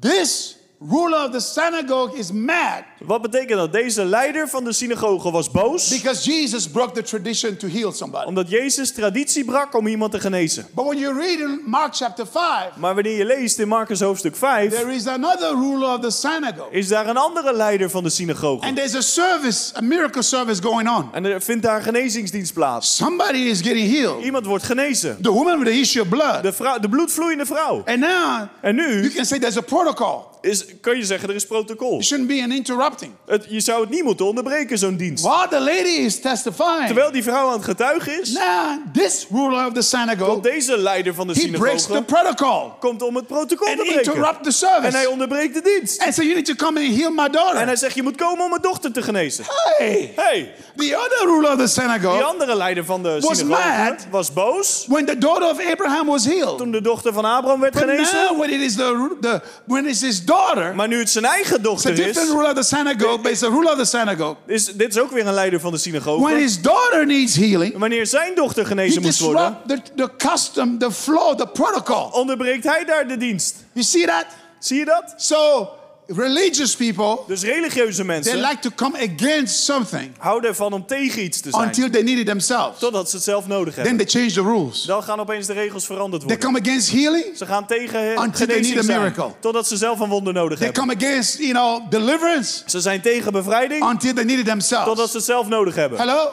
This ruler of the synagogue is mad Wat betekent dat? Deze leider van de synagoge was boos. because Jesus broke the tradition to heal somebody. Omdat Jezus traditie brak om iemand te genezen. But when you read in Mark chapter 5, Maar wanneer je leest in Marcus hoofdstuk 5, there is another ruler of the synagogue. is daar een andere leider van de synagoge. And there's a service, a miracle service going on. En er vindt daar een genezingsdienst plaats. Somebody is getting healed. Iemand wordt genezen. The woman with the issue of blood. De, vrouw, de bloedvloeiende vrouw. And now En you nu can say there's a protocol. is, kun je zeggen, er is protocol. It shouldn't be an interrupting. Het, je zou het niet moeten onderbreken, zo'n dienst. While the lady is testifying, Terwijl die vrouw aan het getuigen is, now this ruler of the komt synagogue, deze leider van de he breaks the synagoge protocol komt om het protocol and te breken. interrupt the En hij service onderbreekt de dienst. and say, you need to come and heal my En daughter. hij zegt, je moet komen om mijn dochter te genezen. Hey, hey, the other ruler of the die synagogue, andere leider van de Was synagoge mad. was boos when the daughter of Abraham was healed. toen de dochter van Abraham werd But genezen. now when it is the, the when it's his daughter, Maar nu het zijn eigen dochter different is, ruler of the synagogue, but it's a ruler of the synagogue. is, dit is ook weer een leider van de When synagoge. his daughter needs healing, Wanneer zijn dochter genezen moest worden, the, the custom, the flow, the protocol. onderbreekt hij daar de dienst. You see that? Zie je dat? So religious people, Dus religieuze they mensen like to come against something houden ervan om tegen iets te zijn. until they need it themselves. Totdat ze het zelf nodig Then hebben. they change the rules. Dan gaan opeens de regels veranderd They worden. come against healing. Ze gaan tegen Until they need a zijn. miracle. Totdat ze zelf een wonder nodig They hebben. come against, you know, deliverance Ze zijn tegen bevrijding. until they need it Totdat themselves. ze het zelf nodig hebben. Hello?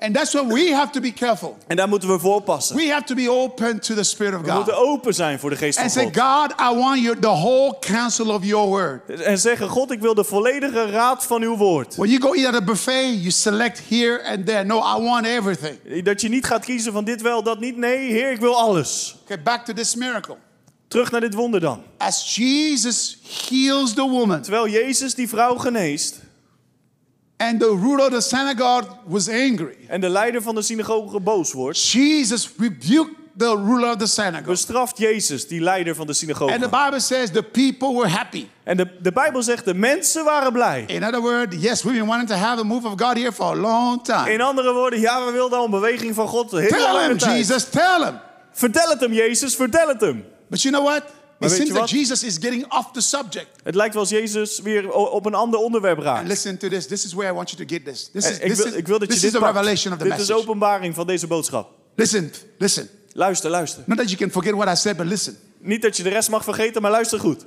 And that's we have to be careful. En daar moeten we voor oppassen. We have to be open to the Spirit of We moeten God. open zijn voor de geest van And say, God. God, I want you, the whole counsel of your word. En zeggen, God, ik wil de volledige raad van uw woord. When you go eat at a buffet, you select here and there. No, I want everything. Dat je niet gaat kiezen van dit wel, dat niet. Nee, Heer, ik wil alles. Okay, back to this miracle. Terug naar dit wonder dan. As Jesus heals the woman, Terwijl Jezus die vrouw geneest and the ruler of the synagogue was angry, en de leider van de synagoge boos wordt, Jesus rebuked the ruler of the synagogue. bestraft Jezus die leider van de And the synagoge. Bible says the people were happy. En de, de Bijbel zegt, de mensen waren blij. In other words, yes, we've been wanting to have a move of God here for a long time. In andere woorden, ja, we wilden al een beweging van God hele Tell him, tijd. Jesus, tell him. Vertel het hem, Jezus, vertel het hem. But you know what? Maar It weet seems je that wat? Jesus is getting off the subject. Het lijkt wel als Jezus weer op een ander onderwerp raakt. listen to this. This is where I want you to get this. This is, En Ik this wil, is, ik wil dat je this dit is the pakt. revelation of the Dit is de message. openbaring van deze boodschap. Listen, listen. Luister, luister. Not that you can forget what I said, but listen. Niet dat je de rest mag vergeten, maar luister goed.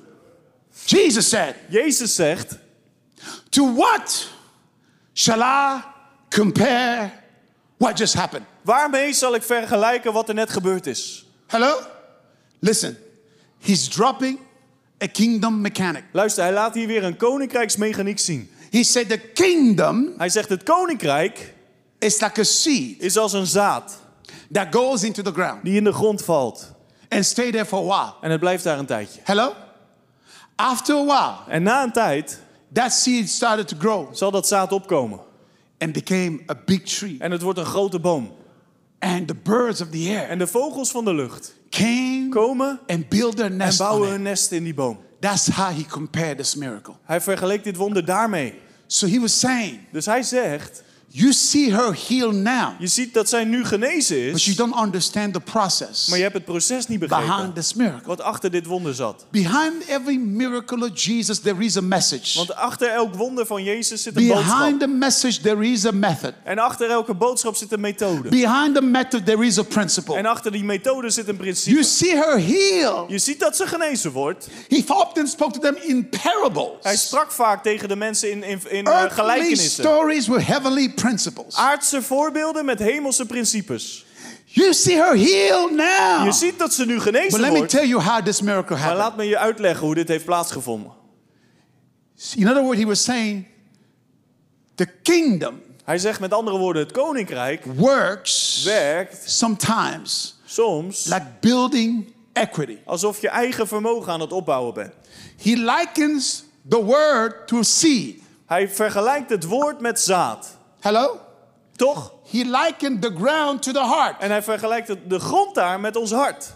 Jesus said, Jezus zegt, To what shall I compare what just happened? waarmee zal ik vergelijken wat er net gebeurd is? Hello? Listen. He's dropping a kingdom mechanic. Luister, hij laat hier weer een koninkrijksmechaniek zien. He said the kingdom Hij zegt het koninkrijk is like a seed is als een zaad that goes into the ground die in de grond valt. and stay there for a while. En het blijft daar een tijdje. Hello? After a while, En na een tijd that seed started to grow zal dat zaad opkomen. and became a big tree. En het wordt een grote boom. And the birds of the air En de vogels van de lucht came komen and built their en nest on bouwen hun nest in die boom. That's how he compared this miracle. Hij vergeleek dit wonder daarmee. So he was saying, Dus hij zegt, You see her heal now, je ziet dat zij nu genezen but you is, don't understand the process maar je hebt het proces niet begrepen. behind this miracle. Wat achter dit wonder zat. Behind every miracle of Jesus, there is a message. Want achter elk wonder van Jezus zit een Behind boodschap. the message, there is a method. En achter elke boodschap zit een methode. Behind the method, there is a principle. En achter die methode zit een You principe. see her heal. Je ziet dat ze genezen wordt. He often spoke to them in parables. Hij sprak vaak tegen de mensen in, in, in eh, Earthly gelijkenissen. stories with heavenly principles. Aardse voorbeelden met hemelse principes. You see her heal now. Je ziet dat ze nu But genezen let me tell you how this miracle Maar happened. laat me je uitleggen hoe dit heeft plaatsgevonden. In other words, he was saying the kingdom Hij zegt met andere woorden, het koninkrijk works werkt sometimes soms like building equity. alsof je eigen vermogen aan het opbouwen bent. He likens the word to seed. Hij vergelijkt het woord met zaad. Hello? Toch? He likened the ground to the heart. En hij vergelijkt de grond daar met ons hart.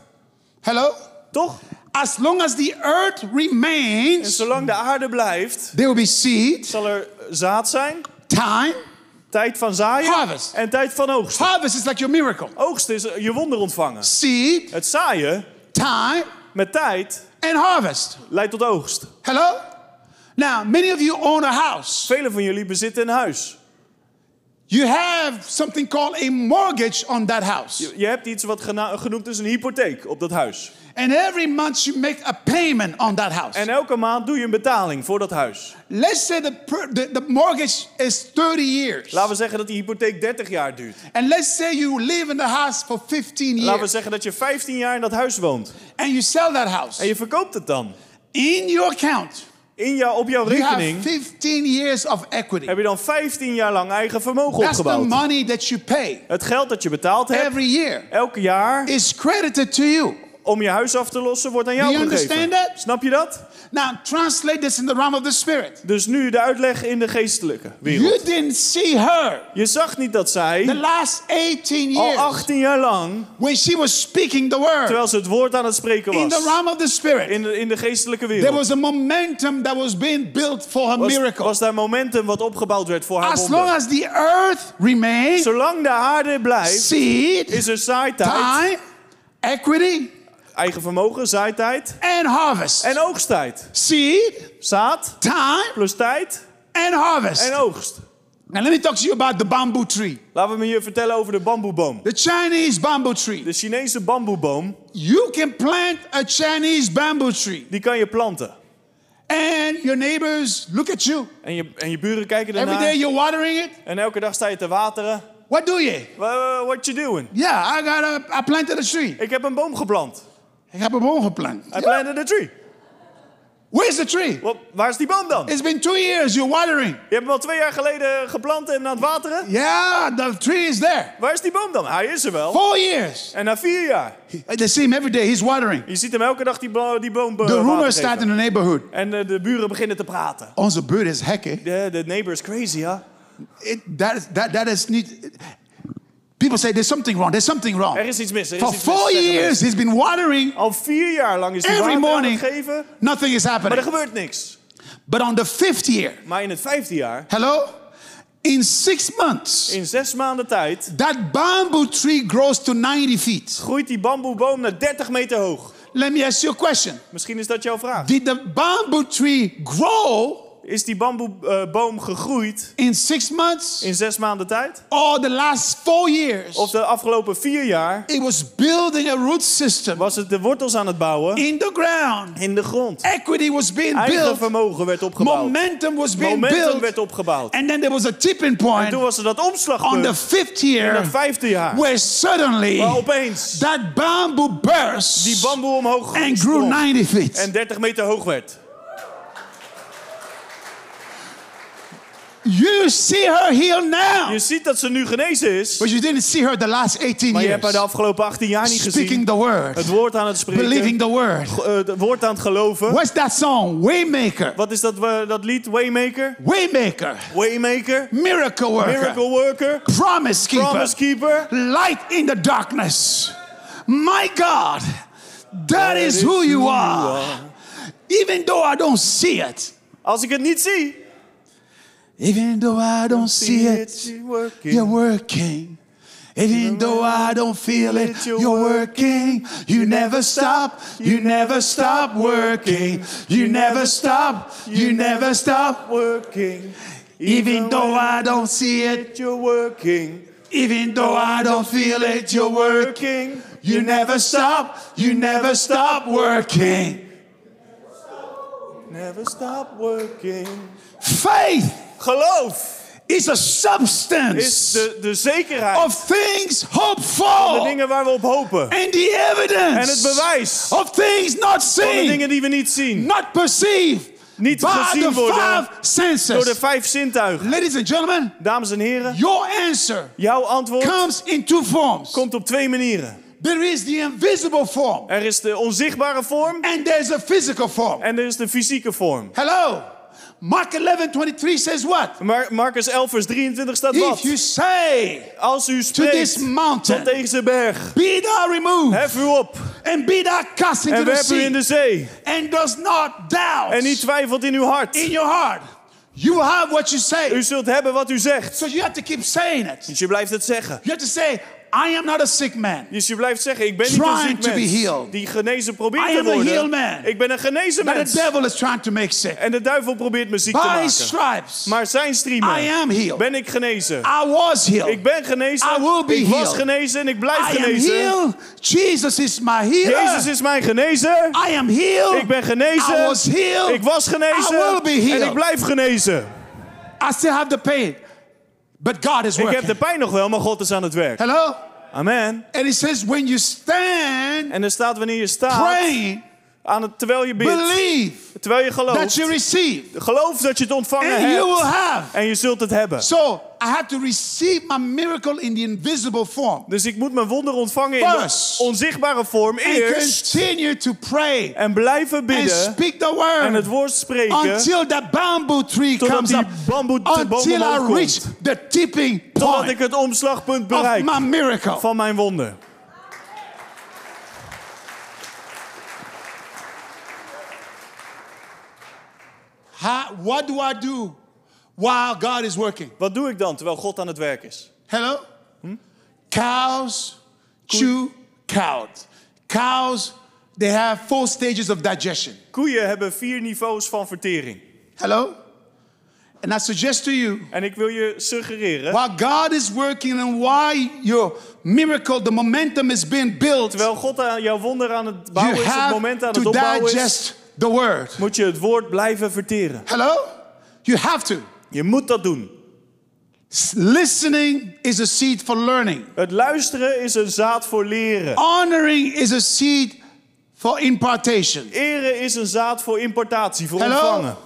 Hello? Toch? As long as the earth En remains, zolang de aarde blijft, there will be seed, zal er zaad zijn, time. tijd van zaaien Harvest. en tijd van oogsten. Harvest is like your miracle. Oogsten is je wonder ontvangen. Seed, Het zaaien time, met tijd and harvest. leidt tot oogst. Hello? Now, many of you own a house. Velen van jullie bezitten een huis. You have something called a mortgage on that house. Je hebt iets wat genoemd is een hypotheek op dat huis. And every month you make a payment on that house. En elke maand doe je een betaling voor dat huis. Let's say the, the, the mortgage is 30 years. Laten we zeggen dat die hypotheek 30 jaar duurt. And let's say you live in the house for 15 Laten we years. zeggen dat je 15 jaar in dat huis woont. And you sell that house. En je verkoopt het dan. In your account, In jou, op jouw you have rekening 15 years of equity. heb je dan 15 jaar lang eigen vermogen That's the opgebouwd. money that you pay Het geld dat je betaald hebt, every year elke jaar, is credited to you. om je huis af te lossen, wordt aan jou Do you gegeven. understand that? Snap je dat? Now, translate this in the realm of the spirit. Dus nu de uitleg in de geestelijke You wereld. didn't see her Je zag niet dat the zij last 18 al years 18 jaar lang, when she was speaking the word terwijl ze het woord aan het spreken in the was, realm of the spirit. in de, in de geestelijke There wereld, was a momentum that was being built for her was, miracle. was daar momentum wat opgebouwd werd voor haar As long wonder. as the earth remains, Zolang de aarde blijft, seed, is er zaaitijd, time, equity, eigen vermogen, zaaitijd and harvest. en oogsttijd. Seed, Zaad time, plus tijd and harvest. en oogst. Now let me talk to you about the bamboo tree. Laten we me je vertellen over de bamboeboom. The Chinese bamboo tree. De Chinese bamboeboom, You can plant a Chinese bamboo tree, die kan je planten. and your neighbors look at you. En je, en je buren kijken Every day ernaar. you're watering it. En elke dag sta je te wateren. What do you? Wha- What you doing? Yeah, I got a, I planted a tree. Ik heb een boom geplant. Ik heb een boom geplant. I planted a tree. Where's the tree? Waar is die boom dan? It's been two years. You're watering. Je hebt hem al twee jaar geleden geplant en aan het wateren. Yeah, the tree is there. Waar is die boom dan? Hij is er wel. Four years. En na vier jaar. They see him every day. He's watering. Je ziet hem elke dag die, die boom be- The water rumors start in the neighborhood. En eh, de buren beginnen te praten. Onze buurt is hekken. De, de neighbor is crazy, ja. It, that, that, that is niet... People say there's something wrong. There's something Er wrong. is iets mis. Er is For iets four years, he's been watering. Al vier jaar lang is hij water aan morning. het geven. Nothing is Maar er happening. gebeurt niks. But on the fifth year, Maar in het vijfde jaar hello? In six months, In zes maanden tijd that bamboo tree grows to 90 feet. groeit die bamboeboom naar 30 meter hoog. Let me ask you a question. Misschien is dat jouw vraag. Did the bamboo tree grow Is die bamboeboom gegroeid in six months in zes maanden tijd? or the last four years? Of de afgelopen vier jaar It was building a root system was het de wortels aan het bouwen in the ground. in de grond. Equity was being Eigen built. vermogen werd opgebouwd. Momentum was being Momentum built. werd opgebouwd. And then there was a tipping En point toen was er dat on the omslagpunt fifth in year het vijfde jaar. where suddenly Waar opeens that bamboo burst die bamboe omhoog and grew sprong 90 feet. en 30 meter hoog werd. You see her healed now. Je ziet dat ze nu genezen is, But you didn't see her the last 18 maar je hebt haar de years. afgelopen 18 jaar niet Speaking gezien. the word, Het woord aan het spreken, believing the word. eh, het woord aan het geloven. What's that song? Waymaker. Wat is dat, dat lied? Waymaker? Waymaker. Waymaker? Miracle worker. Miracle worker? Promise keeper. Promise keeper? Light in the darkness. My God, that is who you are. Even though I don't see it. Als ik het niet zie, Even though I don't see it. you're working. Even though I don't feel it, you're working. You never stop, you never stop working. You never stop, you never stop. working. Even though I don't see it, you're working. even though I don't feel it, you're working. You never stop, you never stop working. Never stop working. Faith Geloof is a is substance de, de zekerheid of things hoped de for dingen waar we op hopen. and the evidence En het bewijs of things not van de seen. dingen die we niet zien. not perceived Niet by gezien the worden Door de vijf zintuigen. Ladies and gentlemen, Dames en heren, your answer jouw antwoord comes in two forms. komt op twee manieren. There is the invisible form, Er is de onzichtbare vorm and there's a physical form. en er is de fysieke vorm. Hello. Mark 11 23 says what? Marcus 11 vers 23 staat If wat? you say Als u to spreekt this mountain, tot deze berg, be thou removed, hef u op and be thou cast into en the werp u in sea, de zee. and does not doubt En niet twijfelt in uw hart. in your heart, you will have what you say. U zult hebben wat u zegt. So you have to keep saying it. Dus je blijft het zeggen. You have to say, I am not a sick man. Dus je blijft zeggen, ik ben niet een ziek to be mens healed. die genezen probeert I te am a healed worden. man. Ik ben een genezen But the mens. devil is trying to make sick. En de duivel probeert me ziek te By maken. stripes, Maar zijn I striemen am healed. ben ik genezen. I was healed. Ik ben genezen. I will be Ik was healed. genezen en ik blijf I am genezen. healed. Jesus is my healer. Jezus is mijn genezer. I am healed. Ik ben genezen. I was healed. Ik was genezen. I will be healed. En ik blijf genezen. I still have the pain, but God is Ik working. heb de pijn nog wel, maar God is aan het werk. Hello? Amen. And it says, when you stand En er staat wanneer je staat, praying, aan het, terwijl je bidt, believe terwijl je that gelooft, you receive, geloof dat je het ontvangen and you will hebt. have. En je zult het hebben. So I have to receive my miracle in the invisible form Dus ik moet mijn wonder ontvangen in de First. onzichtbare vorm and eerst. continue to pray En blijven and bidden. speak the En het word woord spreken. until that bamboo tree Totdat comes die bamboe- Until I reach the tipping Totdat ik point het omslagpunt of bereik my miracle. van mijn wonder. How, what do I do while God is working? Wat doe ik dan terwijl God aan het werk is? Hello? Cows chew cud. Cows, they have four stages of digestion. Koeien hebben vier niveaus van vertering. Hello? And I suggest to you, En ik wil je suggereren, while God is working and why your miracle, the momentum is being built, terwijl God aan jouw wonder aan het bouwen is, het moment aan het opbouwen is, digest the word. moet je het woord blijven verteren. Hello? You have to. Je moet dat doen. Listening is a seed for learning. Het luisteren is een zaad voor leren. Honoring is a seed for impartation. Eren is een zaad voor importatie, voor Hello? ontvangen.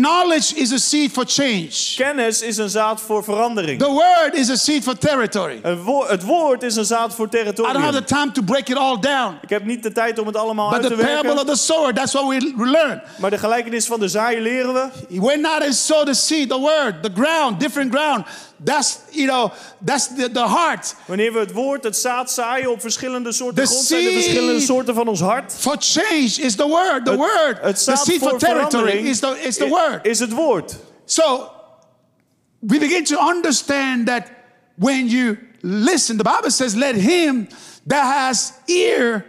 Knowledge is a seed for change. Kennis is een zaad voor verandering. The word is a seed for territory. Wo- het woord is een zaad voor I don't have territorium. the time to break it all down. Ik heb niet de tijd om het allemaal But uit the te parable of werken. the sower, that's what we learn. Maar de gelijkenis van de zaaier leren we. He went out and sowed the seed, the word, the ground, different ground. That's, you know, that's the, the heart. Wanneer we het woord, het zaad zaaien op verschillende soorten The grond, zijn de seed- verschillende soorten van ons hart. For change is the word. The word. Het The zaad seed for voor territory verandering is the, is the word. is het woord. So we begin to understand that when you listen, the Bible says, let him that has ear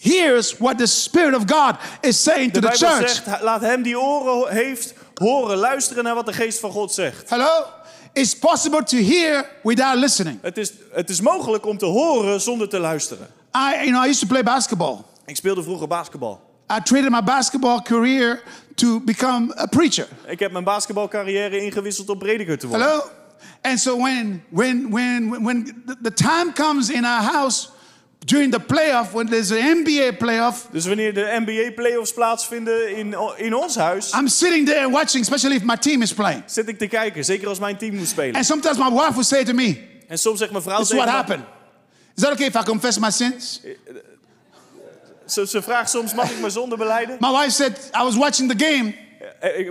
hears what the Spirit of God is saying De to the Bijbel church. zegt, laat hem die oren heeft horen, luisteren naar wat de geest van God zegt. Hello? It's possible to hear without listening. Het is, het is mogelijk om te horen zonder te luisteren. I, you know, I used to play basketball. Ik speelde vroeger basketbal. I traded my basketball career to become a preacher. Ik heb mijn basketbalcarrière ingewisseld om prediker te worden. Hello? And so when when when when the, the time comes in our house during the playoff, when there's an NBA playoff, Dus wanneer de NBA playoffs plaatsvinden in, in ons huis, I'm sitting there watching, especially if my team is playing. zit ik te kijken. Zeker als mijn team moet spelen. And sometimes my wife will say to me, En soms zegt mijn vrouw tegen what happened. Is that okay if I confess my sins? Ze, ze vraagt soms, mag ik mijn zonde beleiden? My wife said, I was watching the game, Eh,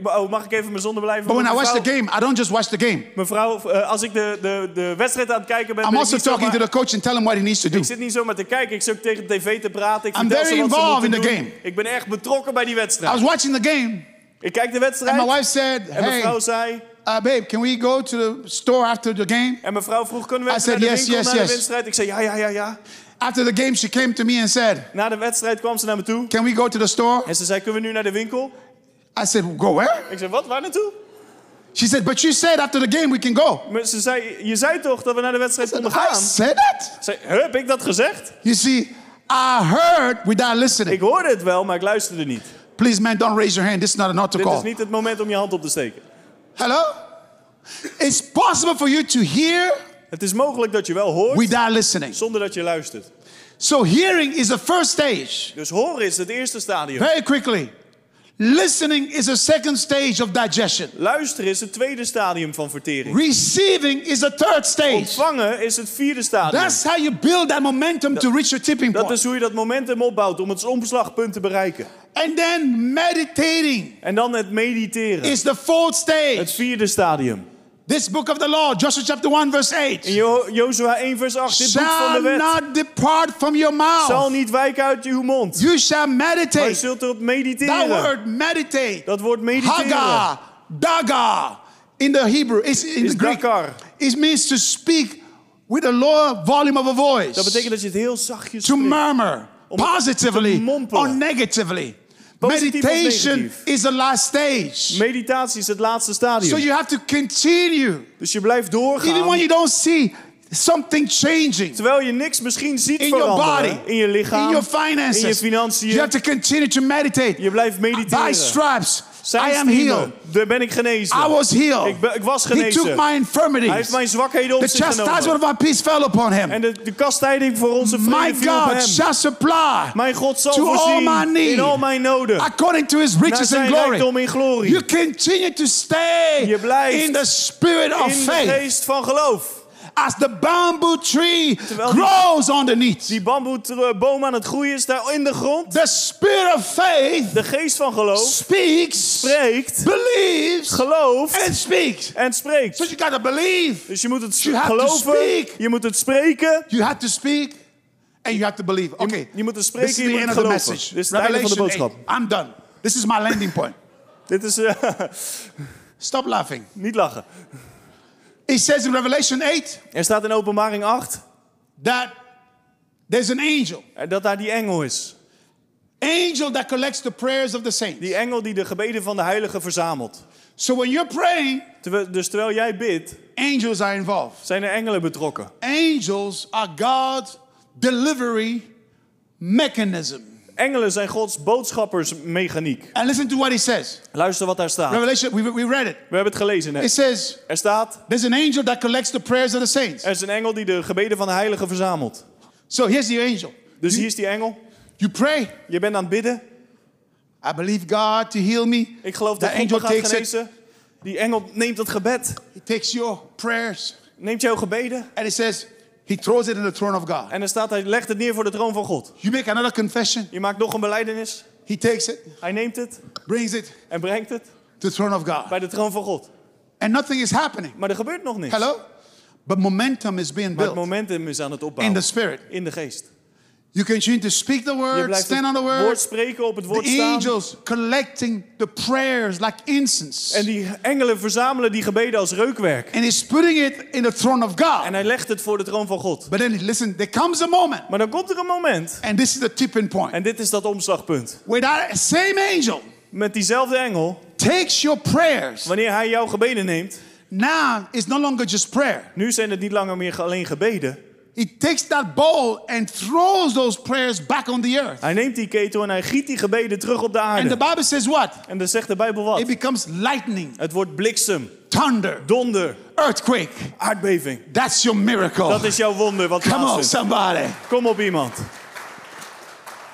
Oh, mag ik even mijn zonde beleiden? but when I watch the game, I don't just watch the game. Mevrouw, eh, als ik de, de, de wedstrijd aan het kijken ben, I'm ben ik also niet talking to zomaar- the coach and tell him what he needs to do. Ik zit niet zomaar te kijken, ik zit ook tegen de tv te praten. Ik I'm very involved in the doen. game. Ik ben echt betrokken bij die I wedstrijd. was watching the game, Ik kijk de and wedstrijd my wife said, en mijn Hey, vrouw zei... uh, babe, can we go to the store after the game? En mijn vrouw vroeg, kunnen we I even naar de winkel yes, na yes. de wedstrijd? Ik zei, ja, ja, ja, ja. After the game, she came to me and said, Na de wedstrijd kwam ze naar me toe. Can we go to the store? En ze zei, kunnen we nu naar de winkel? I said, Go where? Ik zei, wat, waar naartoe? She said, But you said after the game we can go. Maar ze zei, je zei toch dat we naar de wedstrijd konden I gaan? said that. Ik zei, "Huh, heb ik dat gezegd? You see, I heard without Ik listening. hoorde het wel, maar ik luisterde niet. Please, man, don't raise your hand. This is not an altar Dit is call. niet het moment om je hand op te steken. Hello? It's possible for you to hear Het is mogelijk dat je wel hoort, without listening. zonder dat je luistert. So, hearing is the first stage. Dus horen is het eerste stadium. Very quickly. Listening is a second stage of digestion. Luisteren is het tweede stadium van vertering. Receiving is a third stage. Ontvangen is het vierde stadium. That's how you build that momentum to reach your tipping Dat point. is hoe je dat momentum opbouwt om het omslagpunt te bereiken. And then meditating En dan het mediteren. is the fourth stage. Het vierde stadium. This book of the law, Joshua chapter 1, verse 8. In Jo- Jozua 1 vers 8, dit boek van Shall de wet not depart from your zal mouth. niet wijken uit uw mond. You shall Maar je meditate. zult erop That mediteren. word meditate. Dat woord mediteren. Hagar, daga, in the Hebrew, is in Is the Greek. dakar. It means to speak with a lower volume of a voice. Dat betekent dat je het heel zachtjes to murmur positively or negatively. Positief Meditation is the last stage. Meditatie is het laatste stadium. So you have to continue. dus je blijft Even when doorgaan. you don't see something changing Terwijl je niks misschien ziet in your veranderen. body, in je lichaam. in your finances, in je financiën. you have to continue to meditate. Je blijft mediteren. By stripes, Zijn I am healed. Daar ben ik genezen. I was healed. Ik, ben- ik was He genezen. took my Hij heeft infirmities. mijn zwakheden op The zich chastisement genomen. of my peace fell upon him. En de, de kastijding voor onze vrede My viel op God hem. shall supply Mijn God zal to all voorzien my need in al mijn noden. according to his Naar riches and glory. rijkdom in glorie. You continue to stay Je blijft in the spirit of in de faith geest van geloof. As the bamboo tree Terwijl grows underneath. Die bamboeboom aan het groeien is daar in de grond. The spirit of faith De geest van geloof speaks, spreekt, believes, gelooft and speaks. en spreekt. So you got to believe, Dus je moet het You have to geloven, speak. je moet het spreken, you have to speak, and you have to believe. Okay, je moet het this spreken, is je the moet het geloven. message. Dit is het einde van de boodschap. 8. I'm done. This is my landing point. Dit is eh, Stop laughing. niet lachen. It says in Revelation 8 Er staat in openbaring 8 that there's an angel, eh, dat daar die engel is. angel that collects the prayers of the saints. Die engel die de gebeden van de heiligen verzamelt. So when you're praying, Terwijl, dus terwijl jij bidt, angels are involved. zijn er engelen betrokken. Angels are God's delivery mechanism. Engelen zijn Gods boodschappersmechaniek. And listen to what he says. Luister wat daar staat. Revelation, we, we read it. We hebben het gelezen It net. says, Er staat, there's an angel that collects the prayers of the saints. er is een engel die de gebeden van de heiligen verzamelt. So here's the angel. Dus hier is die engel. You pray. Je bent aan het bidden. I believe God to heal me. Ik geloof dat God me gaat it. genezen. Die engel neemt het gebed. He takes your prayers Neemt jouw gebeden. and he says, he throws it in the throne of God. En er staat, hij legt het neer voor de troon van God. You make another confession. Je maakt nog een beleidenis. He takes it, Hij neemt het brings it en brengt het to the throne of God. bij de troon van God. And nothing is happening. Maar er gebeurt nog niks. Hello? But momentum is being Maar het built momentum is aan het in opbouwen. the spirit. In de geest. You continue to speak the Je word, blijft stand on the het woord word. spreken, op het woord The staan. angels collecting the prayers like incense. En die engelen verzamelen die gebeden als reukwerk. And he's putting it in the throne of En God. hij legt het voor de troon van God. But then listen, there comes a moment, Maar dan komt er een moment, and this is the tipping point, en dit is dat omslagpunt. where that same angel Met diezelfde engel, takes your prayers. wanneer hij jouw gebeden neemt, Now it's no longer just prayer. nu zijn het niet langer meer alleen gebeden. He takes that bowl and throws those prayers back on the earth. Hij neemt die ketel en hij giet die gebeden terug op de And the aarde. Bible says what? En dan zegt de Bijbel wat? It becomes lightning, Het wordt bliksem, thunder, donder, earthquake. aardbeving. That's your miracle. Dat is jouw wonder wat Come on, somebody. Kom op iemand.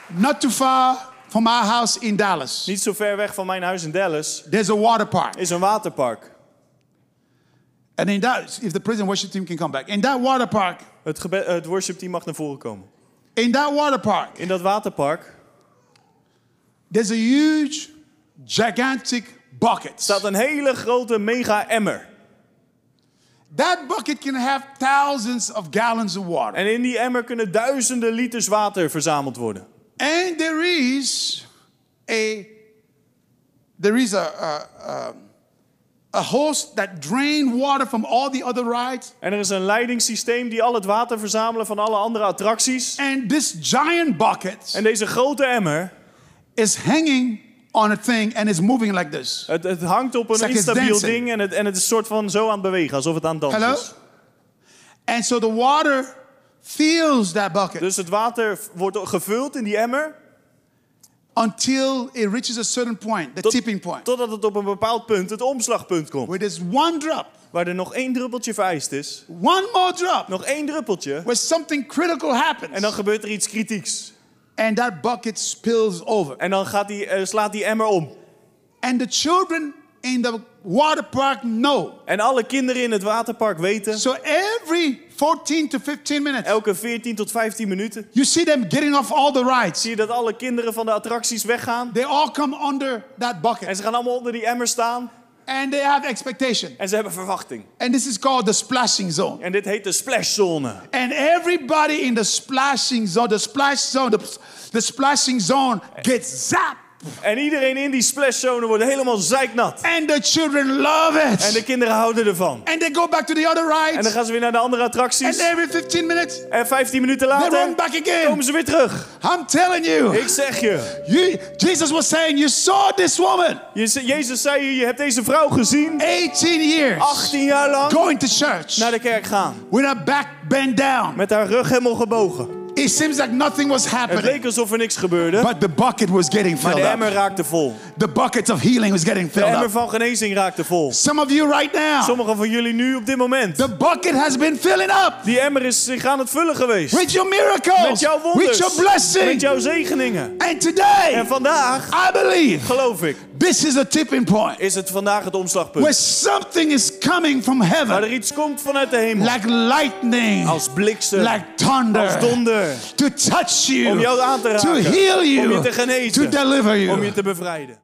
Not too far from our house in Dallas, Niet zo ver weg van mijn huis in Dallas there's a water park. is een waterpark. And in that, if the prison worship team can come back, in that water park, Het, gebe- het worshipteam mag naar voren komen. in that water park, In dat waterpark there's a huge, gigantic bucket. staat een hele grote mega emmer. That bucket can have thousands of gallons of water. En in die emmer kunnen duizenden liters water verzameld worden. And there is a there is a a, a, a hose that drain water from all the other rides. En er is een leidingssysteem die al het water verzamelen van alle andere attracties. And this giant bucket En deze grote emmer, is hanging on a thing and is moving like this. het, het hangt op een like instabiel ding en het, en het is soort van zo aan het bewegen, alsof het aan het dansen Hello? is. And so the water fills that bucket Dus het water wordt gevuld in die emmer, until it reaches a certain point, the tot- tipping point, totdat het op een bepaald punt, het omslagpunt komt. where there's one drop, Waar er nog één druppeltje vereist is. one more drop, Nog één druppeltje. where something critical happens. En dan gebeurt er iets kritieks. and that bucket spills over. En dan gaat die, eh, slaat die emmer om. And the children in the water park know. En alle kinderen in het waterpark weten, So every 14 to 15 minutes, elke 14 tot 15 minuten, you see them getting off all the rides. zie je dat alle kinderen van de attracties weggaan. They all come under that En bucket. ze gaan allemaal onder die emmer staan. And they have expectation. En ze hebben verwachting. And this is called the splashing zone. En dit heet de splashzone. And everybody in the splashing zone, the splash zone, the, the splashing zone gets zapped. En iedereen in die splashzone wordt helemaal zeiknat. And the children love En it. de kinderen houden ervan. And they go back to the other En dan gaan ze weer naar de andere And attracties. every 15 minutes, En 15 minuten they run later back again. komen ze weer terug. I'm telling you. Ik zeg je. You, Jesus was saying, You saw this woman Je- Jezus zei je, je hebt deze vrouw gezien. 18 years 18 jaar lang going to church naar de kerk gaan. with her back bent down. Met haar rug helemaal gebogen. It seems like nothing was Het happening, leek alsof er niks gebeurde. but the bucket was getting Maar filled de emmer raakte vol. The bucket of healing was getting De filled emmer up. van genezing raakte vol. Some of you right now, Sommigen van jullie nu op dit moment. the bucket has been filling up Die emmer is zich aan het vullen geweest. with your miracles, Met jouw with wonders. your blessing. Met jouw zegeningen. And En today, vandaag, I believe geloof ik, this is a tipping point is het vandaag het omslagpunt. where something is coming from Waar heaven er iets komt vanuit de hemel. like lightning, Als bliksem. like thunder, Als donder. to touch you, Om jou aan te to raken. heal you, Om je te genezen. to deliver you. Om je te bevrijden.